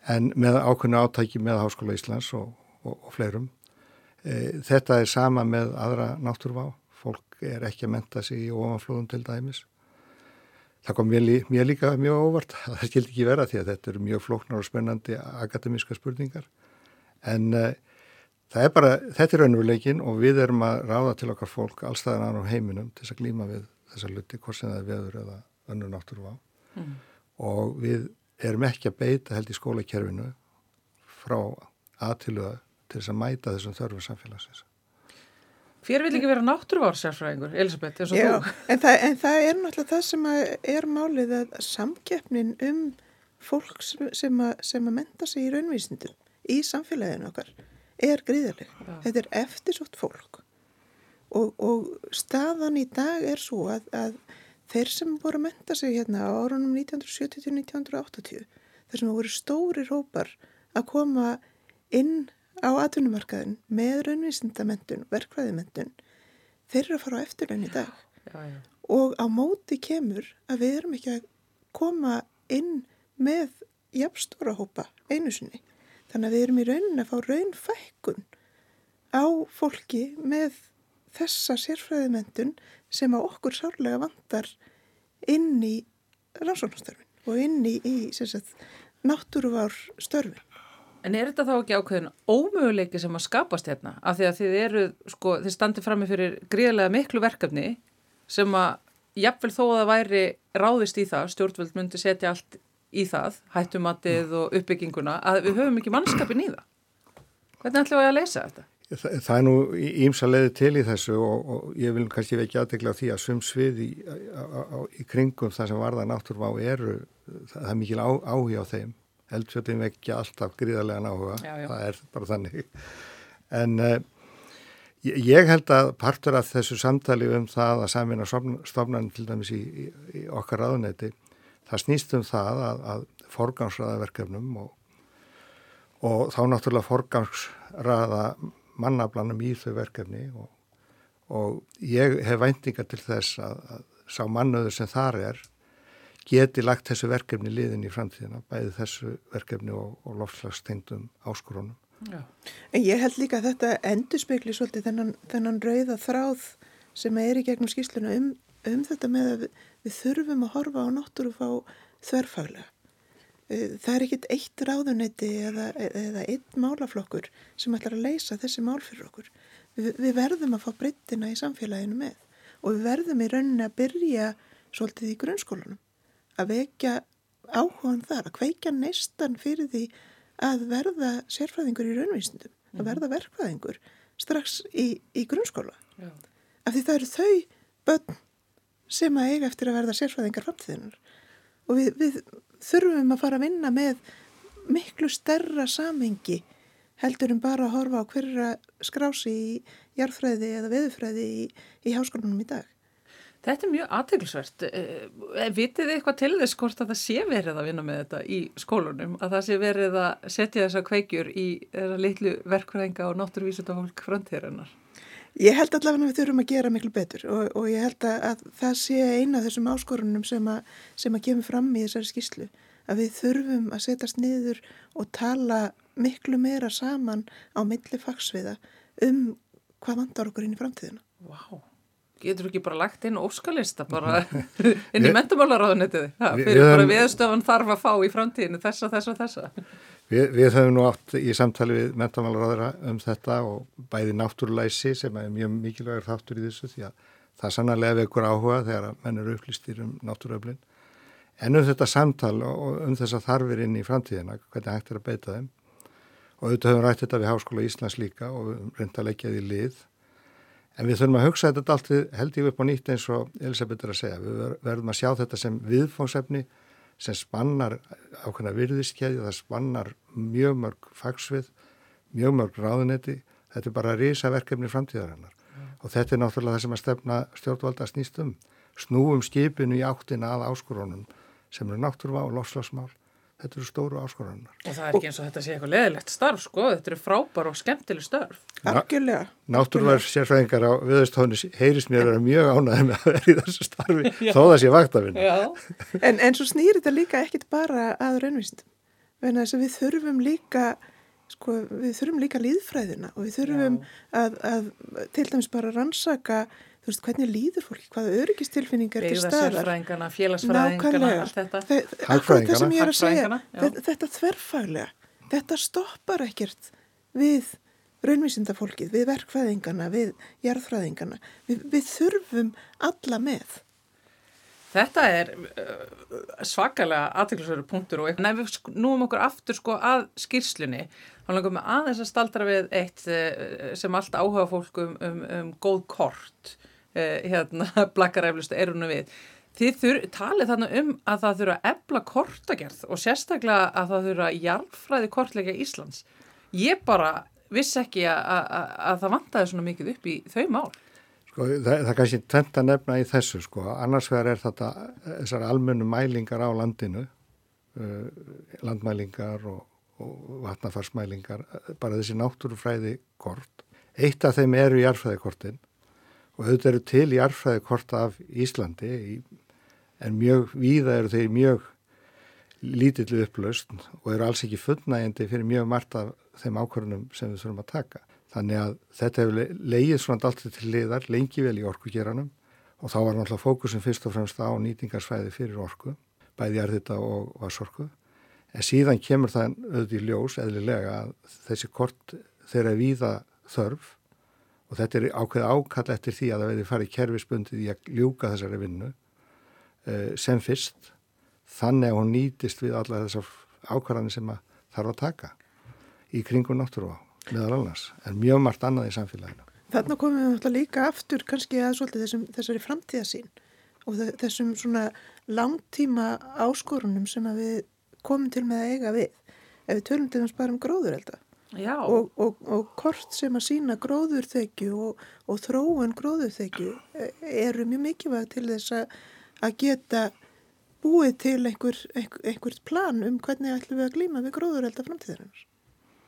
en með ákveðinu átæki með Háskóla Íslands og, og, og fleirum. E, þetta er sama með aðra náttúrvá. Fólk er ekki að menta sig í ofanflóðum til dæmis. Það kom mér, mér líka mjög óvart. Það skildi ekki vera því að þetta eru mjög flóknar og spennandi akademíska spurningar. En uh, það er bara, þetta er raunveruleikin og við erum að ráða til okkar fólk allstaðan á heiminum til að glíma við þessa luti, hvort sem það er veður eða önnur náttúruvá. Mm. Og við erum ekki að beita held í skólakerfinu frá aðtiluða til þess að mæta þessum þörfu samfélagsins. Hver vil ekki vera náttúruvársjárfræðingur, Elisabeth, eins og Já, þú? En það, en það er náttúrulega það sem er málið að samkeppnin um fólk sem að, sem að menta sig í raunvísindum í samfélaginu okkar er gríðarlega. Ja. Þetta er eftirsótt fólk og, og staðan í dag er svo að, að þeir sem voru að menta sig hérna á árunum 1970-1980 þar sem voru stóri rópar að koma inn á atvinnumarkaðin með raunvísindamentun, verkvæðimentun þeir eru að fara á eftirlaun í dag ja, ja. og á móti kemur að við erum ekki að koma inn með jafnstóra hópa einu sinni Þannig að við erum í raunin að fá raunfækkun á fólki með þessa sérfræðimendun sem á okkur sárlega vandar inn í rannsóknastörfin og inn í, í sagt, náttúruvár störfin. En er þetta þá ekki ákveðin ómöguleiki sem að skapast hérna? Af því að þið eru, sko, þið standið fram með fyrir gríðlega miklu verkefni sem að jafnvel þó að það væri ráðist í það, stjórnvöld myndi setja allt í það, hættumatið og uppbygginguna, að við höfum ekki mannskapin í það. Hvernig ætlum við að leysa þetta? Það, það er nú ímsa leiði til í þessu og, og ég vil kannski ekki aðdegla því að svum svið í, í kringum það sem varða náttúrvá eru, það er mikil áhuga á þeim. Eldfjöldin vekja alltaf gríðarlega áhuga, já, já. það er bara þannig. En uh, ég held að partur af þessu samtali um það að samina stofnan til dæmis í, í, í okkar ráðuneti það snýst um það að, að forgangsraða verkefnum og, og þá náttúrulega forgangsraða mannablanum í þau verkefni og, og ég hef væntinga til þess að, að sá mannöður sem þar er geti lagt þessu verkefni liðin í framtíðina, bæði þessu verkefni og, og lofslagstengdum áskorunum. Já. En ég held líka að þetta endur spekli svolítið þennan, þennan rauða þráð sem er í gegnum skýsluna um, um þetta með að við þurfum að horfa á náttúru fá þörfaglega. Eh, það er ekkit eitt ráðunetti eða, eða eitt málaflokkur sem ætlar að leysa þessi mál fyrir okkur. Við, við verðum að fá breyttina í samfélaginu með og við verðum í rauninni að byrja svolítið í grunnskólanum að vekja áhugan þar, að kveika neistan fyrir því að verða sérfræðingur í raunvísindum, að mhm. verða verkfræðingur strax í, í grunnskóla. Já. Af því það eru þau börn sem að eiga eftir að verða sérfræðingar framtíðinar og við, við þurfum að fara að vinna með miklu stærra samengi heldur um bara að horfa á hverja skrási í jarðfræði eða veðufræði í, í háskólanum í dag. Þetta er mjög aðteglisvert. Eh, eh, vitið þið eitthvað til þess hvort að það sé verið að vinna með þetta í skólunum? Að það sé verið að setja þessa kveikjur í þessa litlu verkfræðinga og náttúruvísutafólk framtíðarinnar? Ég held allavega að við þurfum að gera miklu betur og, og ég held að, að það sé eina af þessum áskorunum sem að, sem að kemur fram í þessari skýslu að við þurfum að setjast niður og tala miklu meira saman á milli fagsviða um hvað vandar okkur inn í framtíðina. Wow. Getur ekki bara lagt inn óskalista bara inn í mentamálaráðunetið fyrir bara viðstöfan þarf að fá í framtíðinu þessa, þessa, þessa. Við, við höfum nú átt í samtali við mentamálaráðara um þetta og bæði náttúrulæsi sem er mjög mikilvægur þáttur í þessu því að það sannarlega vekur áhuga þegar menn eru upplýstir um náttúruöflin. En um þetta samtal og um þessa þarfir inn í framtíðina, hvernig hægt er að beita þeim og auðvitað höfum rætt þetta við Háskóla Íslands líka og reynda að leggja því lið. En við þurfum að hugsa þetta allt held ég upp á nýtt eins og Elisabeth er að segja. Við verðum að sjá þetta sem viðfóngsefni sem spannar ákveðna virðiskeiði, það spannar mjög mörg fagsvið, mjög mörg ráðunetti, þetta er bara risaverkefni framtíðarinnar ja. og þetta er náttúrulega það sem að stefna stjórnvalda snýst um, snúum skipinu í áttina að áskorunum sem eru náttúruvá og lofslagsmál þetta eru stóru áskorannar. Og það er ekki eins og þetta sé eitthvað leðilegt starf sko, þetta eru frábær og skemmtileg starf. Algjörlega. Náttúrulega sérfræðingar á viðustónu heyrist mér að vera mjög ánæði með að vera í þessu starfi þó það sé vaktafinn. En, en svo snýr þetta líka ekkit bara að raunvísindum. Við þurfum líka, sko, við þurfum líka líðfræðina og við þurfum að, að til dæmis bara rannsaka þú veist, hvernig líður fólki, hvaða öryggistilfinningar til staðar. Beigðarsérfræðingana, félagsfræðingana, allt þetta. Það sem ég er að segja, þetta, þetta þverfaglega, þetta stoppar ekkert við raunvísindafólkið, við verkfræðingana, við jarðfræðingana. Við, við þurfum alla með. Þetta er uh, svakalega aðtæklusveru punktur og ef við núum okkur aftur sko að skýrslunni, þá langum við aðeins að staldra við eitt uh, sem allt áhuga fólk um, um, um góð kort Eh, hérna, blakkaræflustu erunum við. Þið þur, talið þannig um að það þurfa að ebla kortagerð og sérstaklega að það þurfa jarfræði kortleika Íslands. Ég bara vissi ekki að, að, að það vantaði svona mikið upp í þau mál. Sko, það, það er kannski tvent að nefna í þessu sko. Annars vegar er þetta þessar almennu mælingar á landinu, uh, landmælingar og, og vatnafarsmælingar, bara þessi náttúrufræði kort. Eitt af þeim eru jarfræðikortin og auðvitað eru til í arfræði korta af Íslandi en mjög víða eru þeir mjög lítillu upplaust og eru alls ekki fullnægjandi fyrir mjög margt af þeim ákvörðunum sem við þurfum að taka. Þannig að þetta hefur leið svona alltaf til liðar lengi vel í orkugeranum og þá var náttúrulega fókusin fyrst og fremst á nýtingarsvæði fyrir orku, bæði erðita og varsorku. En síðan kemur það auðvitað í ljós eðlilega að þessi kort þeirra víða þörf og þetta er ákveð ákall eftir því að það verði farið kerfisbundið í að ljúka þessari vinnu uh, sem fyrst þannig að hún nýtist við alla þessar ákvarðanir sem að þarf að taka í kringum náttúruá meðal annars, en mjög margt annað í samfélaginu. Þannig komum við náttúrulega líka aftur kannski að þessum, þessari framtíðasín og þessum svona langtíma áskorunum sem við komum til með að eiga við ef við tölum til þess bara um gróður elda og, og, og kort sem að sína gróðurþekju og, og þróun gróðurþekju e, eru mjög mikilvæg til þess að, að geta búið til einhver, einhver, einhvert plan um hvernig ætlum við að glýma við gróðurelda framtíðarinnar.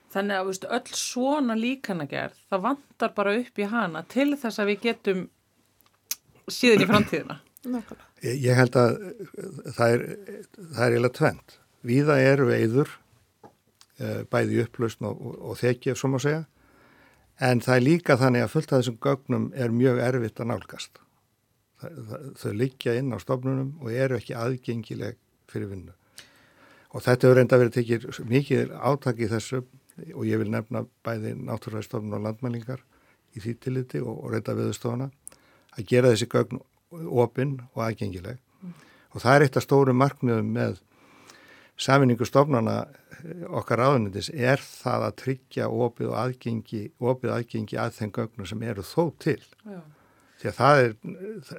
Þannig að veist, öll svona líkanagerð, það vantar bara upp í hana til þess að við getum síðan í framtíðina. Ég, ég held að það er, það er eiginlega tvent. Víða eru eður Eh, bæði upplausn og, og, og þekki ef svo má segja. En það er líka þannig að fullt af þessum gögnum er mjög erfitt að nálgast. Það, það, þau liggja inn á stofnunum og eru ekki aðgengileg fyrir vinnu. Og þetta hefur reynda verið tekið mikið átaki í þessu og ég vil nefna bæði náttúrlæðistofnun og landmælingar í því tiliti og, og reynda viðstofna að gera þessi gögn opinn og aðgengileg. Mm. og það er eitt af stóru markmiðum með saminningu stofnana okkar áðunindis er það að tryggja opið og aðgengi, opið aðgengi að þeim gögnum sem eru þó til. Já. Því að það er,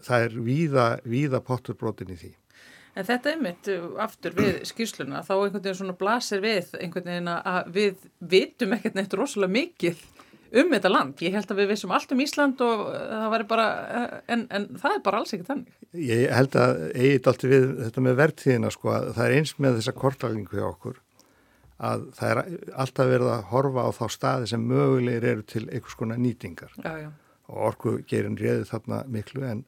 það er víða, víða potturbrotin í því. En þetta er mitt aftur við skýrsluna, þá einhvern veginn svona blasir við einhvern veginn að við vitum ekkert neitt rosalega mikið um þetta land. Ég held að við vissum allt um Ísland og það var bara, en, en það er bara alls ekkert þannig. Ég held að eigið alltaf við þetta með verðtíðina sko að það er eins með þessa kortlælingu hjá okkur að það er alltaf verið að horfa á þá staði sem mögulegir eru til einhvers konar nýtingar já, já. og orkugerin réði þarna miklu en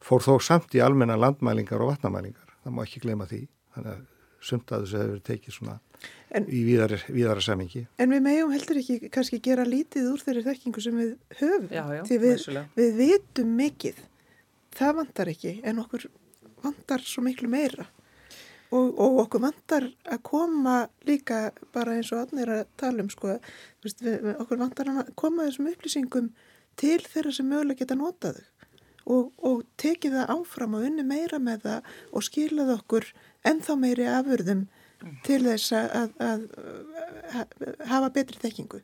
fór þó samt í almenna landmælingar og vatnamælingar, það má ekki glema því þannig að sumt að þessu hefur tekið svona en, í víðara, víðara semingi. En við meðjum heldur ekki kannski gera lítið úr þeirri þekkingu sem við höfum, já, því við, við vitum mikið, það vantar ekki en okkur vantar svo miklu meira. Og, og okkur vantar að koma líka bara eins og annir að tala um sko, veist, við, okkur vantar að koma þessum upplýsingum til þeirra sem mögulega geta notaðu og, og tekið það áfram og unni meira með það og skilað okkur ennþá meiri afurðum til þess að, að, að hafa betri þekkingu.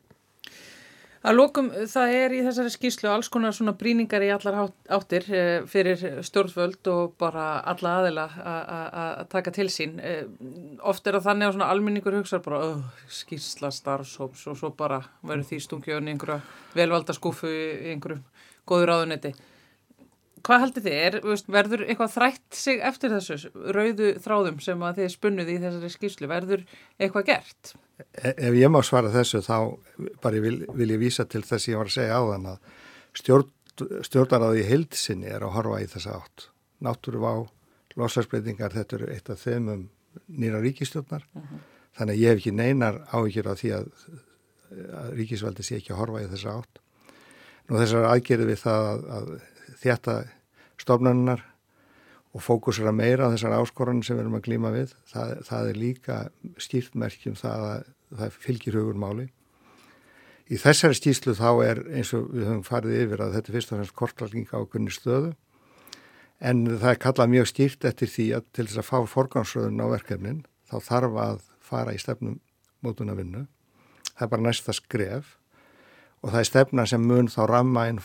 Að lókum það er í þessari skýslu alls konar svona bríningar í allar áttir eh, fyrir stjórnvöld og bara alla aðila að taka til sín. Eh, oft er það þannig að svona alminningur hugsa bara oh, skýsla starfsóps og svo bara verður því stungjöðun í einhverja velvalda skúfu í einhverju góður áðunetti. Hvað heldur þið? Er, verður eitthvað þrætt sig eftir þessu rauðu þráðum sem að þið spunnuði í þessari skýrslu? Verður eitthvað gert? E, ef ég má svara þessu þá bara vil, vil ég vísa til þess ég var að segja á þann að stjórn, stjórnaráði í hildsinni er að horfa í þessa átt. Náttúru á losarsbreytingar, þetta eru eitt af þeim um nýra ríkistjórnar. Uh mhm. -huh. Þannig að ég hef ekki neinar áhyggjur á því að, að ríkisvaldi sé ekki að horfa í þessa átt. Nú þessar aðgerði við það að, að þetta stofnunnar og fókusera meira á þessar áskorunum sem við erum að glíma við. Það, það er líka skýrtmerkjum það að það fylgir hugur máli. Í þessari stíslu þá er eins og við höfum farið yfir að þetta er fyrst og fremst kortlæking á kunni stöðu en það er kallað mjög skýrt eftir því að til þess að fá forgánsröðun á verkefnin þá þarf að fara í stefnum mótuna vinnu. Það er bara næsta skref og það er stefna sem mun þá ramma inn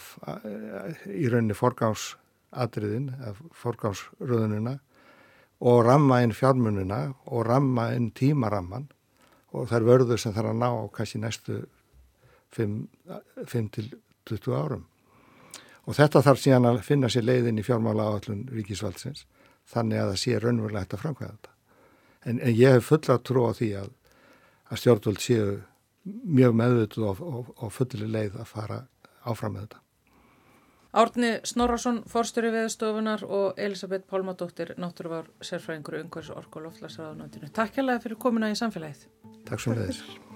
í rauninni forgámsadriðin, forgámsröðunina og ramma inn fjármunina og ramma inn tímaramman og það er vörður sem þarf að ná á kannski næstu 5 til 20 árum. Og þetta þarf síðan að finna sér leiðin í fjármála áallun ríkisvaldsins þannig að það sé raunverulega hægt að framkvæða þetta. En, en ég hef fulla trú á því að, að stjórnvöld séu mjög meðvituð og, og, og fullir leið að fara áfram með þetta. Árni Snorarsson, forstjóri veðstofunar og Elisabeth Pálmadóttir, náttúruvar sérfræðingur umhverfis orku og loftlagsraðunandinu. Takk hjá fyrir komuna í samfélagið. Takk svo með þess.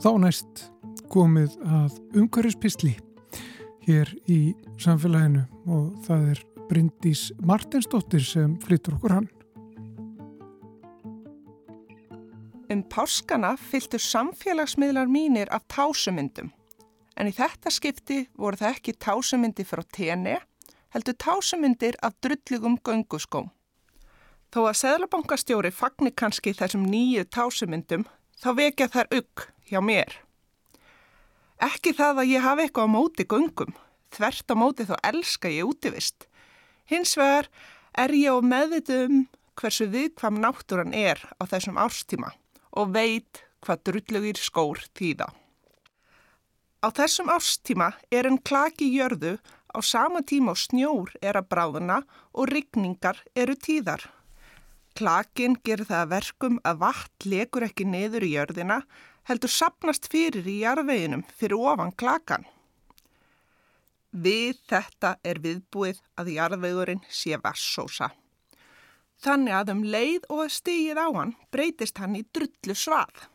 Þá næst komið að umhverjuspistli hér í samfélaginu og það er Bryndís Martinsdóttir sem flyttur okkur hann. Um páskana fylgtu samfélagsmiðlar mínir af tásumyndum en í þetta skipti voru það ekki tásumyndi frá TNE heldur tásumyndir af drullugum gönguskóm. Þó að Seðlabankastjóri fagnir kannski þessum nýju tásumyndum þá vekja þær ugg hjá mér. Ekki það að ég hafi eitthvað á móti gungum, þvert á móti þá elska ég útivist. Hins vegar er ég á meðvitum hversu viðkvam náttúran er á þessum árstíma og veit hvað drullugir skór þýða. Á þessum árstíma er en klaki jörðu á sama tíma og snjór er að bráðuna og rigningar eru tíðar. Klakin gerir það að verkum að vatn lekur ekki neður í jörðina heldur sapnast fyrir í jarðveginum fyrir ofan klakan. Við þetta er viðbúið að jarðvegurinn sé vassósa. Þannig að um leið og að stigið á hann breytist hann í drullu svað.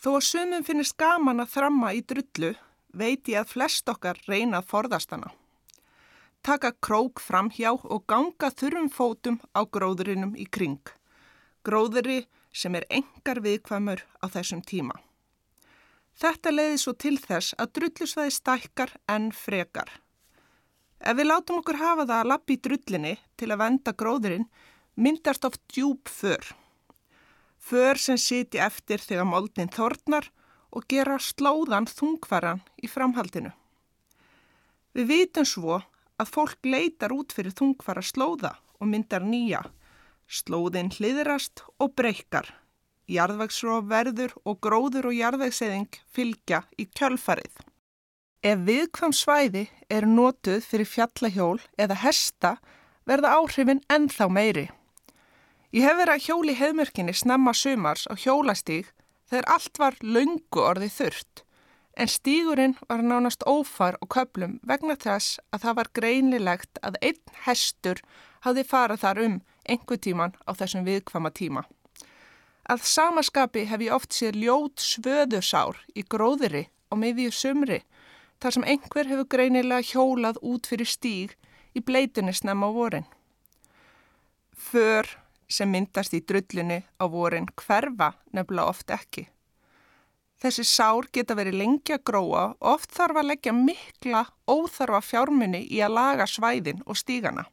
Þó að sumum finnist gaman að þramma í drullu veit ég að flest okkar reyna að forðast hana. Taka krók fram hjá og ganga þurrum fótum á gróðurinnum í kring. Gróðuri sem er engar viðkvæmur á þessum tíma. Þetta leiði svo til þess að drullusvæði stækkar en frekar. Ef við látum okkur hafa það að lappi í drullinni til að venda gróðurinn, myndast oft djúb för. För sem siti eftir þegar moldin þornar og gera slóðan þungvaran í framhaldinu. Við vitum svo að fólk leitar út fyrir þungvara slóða og myndar nýja, Slóðin hliðrast og breykar. Jarðvegsróf verður og gróður og jarðvegseðing fylgja í kjölfarið. Ef viðkvam svæði er notuð fyrir fjallahjól eða hesta verða áhrifin ennþá meiri. Ég hef verið að hjóli hefmörkinni snemma sumars á hjólastíg þegar allt var laungu orðið þurft en stígurinn var nánast ófar og köplum vegna þess að það var greinilegt að einn hestur hafði farað þar um einhver tíman á þessum viðkvama tíma. Að samaskapi hef ég oft séð ljót svöðusár í gróðri á miðju sumri þar sem einhver hefur greinilega hjólað út fyrir stíg í bleitunni snemma á vorin. För sem myndast í drullinni á vorin hverfa nefnilega oft ekki. Þessi sár geta verið lengi að gróa og oft þarf að leggja mikla óþarfa fjármunni í að laga svæðin og stígana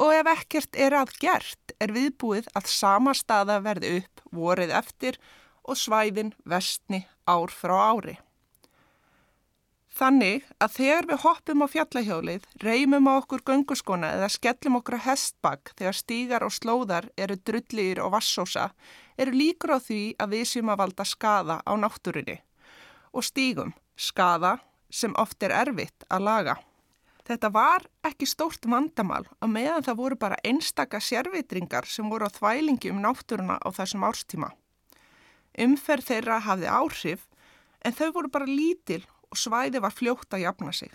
og ef ekkert er að gert er viðbúið að sama staða verði upp vorið eftir og svæðin vestni ár frá ári. Þannig að þegar við hoppum á fjallahjólið, reymum á okkur gönguskona eða skellum okkur að hestbakk þegar stígar og slóðar eru drullir og vassósa, eru líkur á því að við séum að valda skada á náttúrinni og stígum skada sem oft er erfitt að laga. Þetta var ekki stórt vandamál að meðan það voru bara einstaka sérvitringar sem voru á þvælingi um náttúruna á þessum árstíma. Umferð þeirra hafði áhrif en þau voru bara lítil og svæði var fljótt að jafna sig.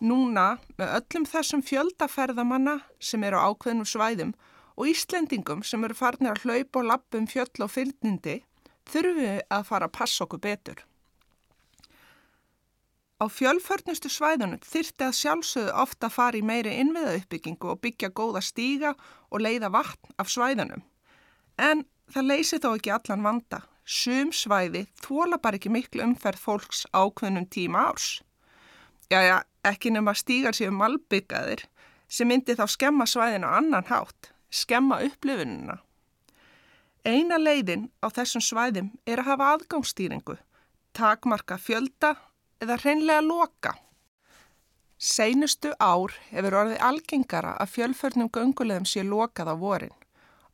Núna með öllum þessum fjöldaferðamanna sem eru á ákveðnum svæðum og Íslendingum sem eru farnir að hlaupa og lappa um fjöll og fylgnindi þurfum við að fara að passa okkur betur. Á fjölförnustu svæðunum þyrti að sjálfsögðu ofta í meiri innviðauppbyggingu og byggja góða stíga og leiða vatn af svæðunum. En það leysi þó ekki allan vanda. Sum svæði þóla bara ekki miklu umferð fólks ákveðnum tíma árs. Jæja, ekki nema stígar séu malbyggaðir sem myndi þá skemma svæðinu annan hátt, skemma upplifununa. Eina leiðin á þessum svæðum er að hafa aðgangsstýringu, takmarka fjölda eða hreinlega loka. Seinustu ár hefur orðið algengara að fjölförnum göngulegum sé lokað á vorin,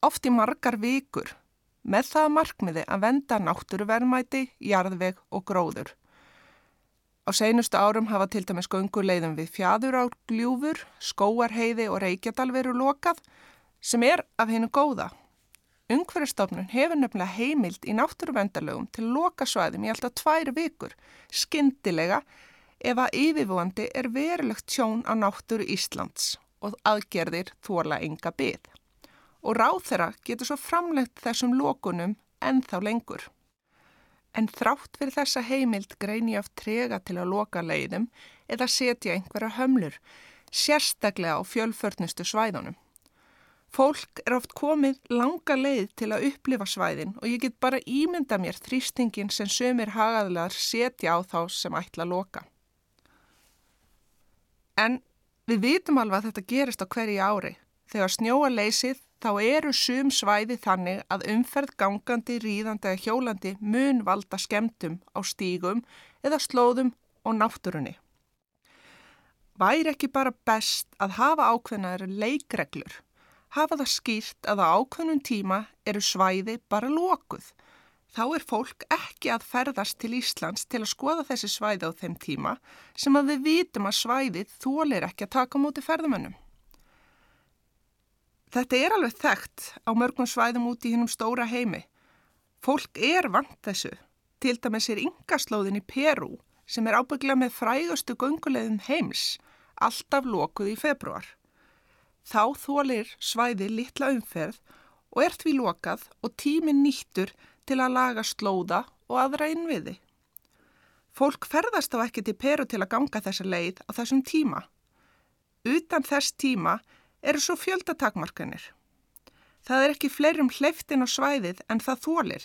oft í margar vikur með það markmiði að venda náttúruverðmæti, jarðveg og gróður. Á seinustu árum hafa til dæmis gönguleiðum við fjadur á gljúfur, skóarheiði og reykjadal veru lokað sem er af hennu góða. Ungverðistofnun hefur nefnilega heimild í náttúruvendalögum til lokasvæðum í alltaf tvær vikur, skindilega ef að yfirvöndi er verulegt tjón á náttúru Íslands og aðgerðir þóla enga byggð og ráð þeirra getur svo framlegt þessum lókunum en þá lengur. En þrátt fyrir þessa heimild grein ég af trega til að loka leiðum eða setja einhverja hömlur, sérstaklega á fjölförnustu svæðunum. Fólk er oft komið langa leið til að upplifa svæðin og ég get bara ímynda mér þrýstingin sem sömur hagaðlar setja á þá sem ætla að loka. En við vitum alveg að þetta gerist á hverju ári. Þegar snjóa leysið þá eru sum svæði þannig að umferð gangandi, ríðandi eða hjólandi mun valda skemdum á stígum eða slóðum og náttúrunni. Væri ekki bara best að hafa ákveðnar leikreglur, hafa það skýrt að á ákveðnum tíma eru svæði bara lókuð. Þá er fólk ekki að ferðast til Íslands til að skoða þessi svæði á þeim tíma sem að við vitum að svæðið þólir ekki að taka múti ferðamönnum. Þetta er alveg þekkt á mörgum svæðum út í hinnum stóra heimi. Fólk er vant þessu. Til dæmis er yngaslóðin í Perú sem er ábygglega með frægustu gungulegðum heims, alltaf lokuð í februar. Þá þólir svæði litla umferð og er því lokað og tímin nýttur til að laga slóða og aðra innviði. Fólk ferðast þá ekki til Peru til að ganga þessa leið á þessum tíma. Utan þess tíma eru svo fjöldatakmarkanir. Það er ekki fleirum hleyftin á svæðið en það þólir.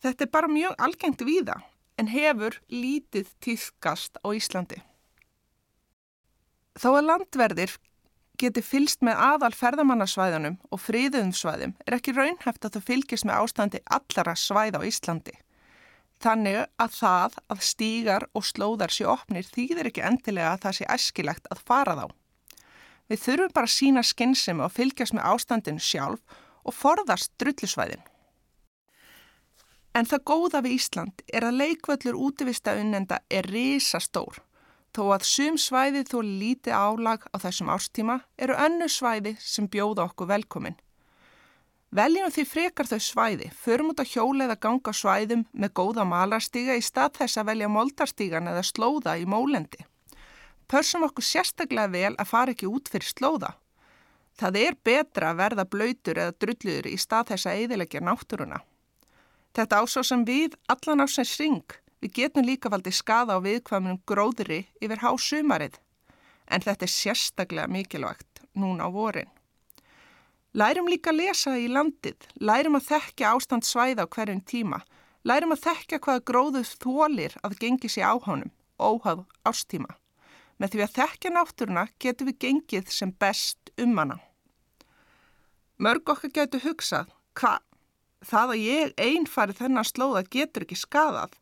Þetta er bara mjög algengt viða en hefur lítið týðkast á Íslandi. Þó að landverðir geti fylst með aðal ferðamannarsvæðunum og fríðum svæðum er ekki raunhæft að það fylgist með ástandi allara svæð á Íslandi. Þannig að það að stígar og slóðar sé opnir þýðir ekki endilega að það sé æskilegt að fara þá. Við þurfum bara að sína skinnsemi og fylgjast með ástandinu sjálf og forðast drullisvæðin. En það góða við Ísland er að leikvöldur útivista unnenda er risastór. Þó að sum svæði þó líti álag á þessum ástíma eru önnu svæði sem bjóða okkur velkomin. Veljum því frekar þau svæði, förum út á hjóla eða ganga svæðum með góða malarstíga í stað þess að velja moldarstígan eða slóða í mólendi. Pörsum okkur sérstaklega vel að fara ekki út fyrir slóða. Það er betra að verða blöytur eða drulluður í stað þess að eðilegja náttúruna. Þetta ásá sem við allan ásins ring, við getum líka valdið skada á viðkvæmunum gróðri yfir hásumarið. En þetta er sérstaklega mikilvægt núna á vorin. Lærum líka að lesa í landið, lærum að þekkja ástand svæða á hverjum tíma, lærum að þekkja hvaða gróðuð þólir að gengi sér á honum, óhað ástíma. Með því að þekkja náttúruna getum við gengið sem best um hana. Mörg okkar getur hugsað, hvað, það að ég einn farið þennan slóða getur ekki skadað.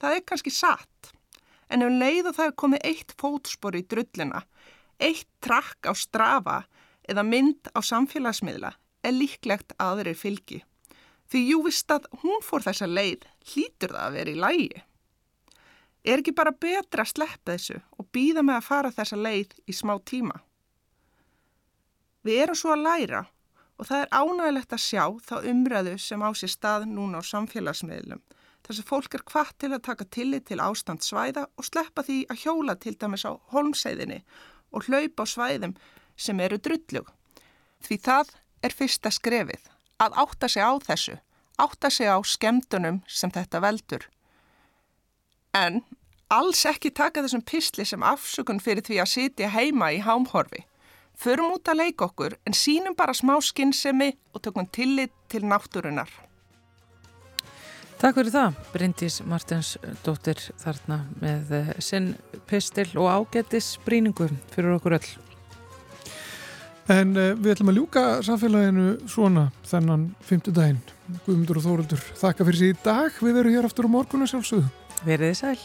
Það er kannski satt, en um leið og það er komið eitt fótspor í drullina, eitt trakk á strafa eða mynd á samfélagsmiðla er líklegt aðrir fylgi. Því jú vist að hún fór þessa leið, hlýtur það að vera í lægi. Er ekki bara betra að sleppa þessu og býða með að fara þessa leið í smá tíma? Við erum svo að læra og það er ánægilegt að sjá þá umræðu sem á sér stað núna á samfélagsmiðlum. Þess að fólk er hvart til að taka tillit til ástand svæða og sleppa því að hjóla til dæmis á holmseiðinni og hlaupa á svæðum sem eru drullug. Því það er fyrsta skrefið að átta sig á þessu, átta sig á skemdunum sem þetta veldur. En alls ekki taka þessum písli sem afsökun fyrir því að sitja heima í hámhorfi. Förum út að leika okkur en sínum bara smá skinnsemi og tökum tillit til náttúrunar. Takk fyrir það, Bryndís Martins dóttir þarna með eh, sinn pistil og ágættis bríningu fyrir okkur öll. En uh, við ætlum að ljúka samfélaginu svona þennan fymtu daginn. Guðmundur og Þóruldur, þakka fyrir síðan í dag. Við verum hér aftur á morgunu sjálfsögðu. Verðið sæl.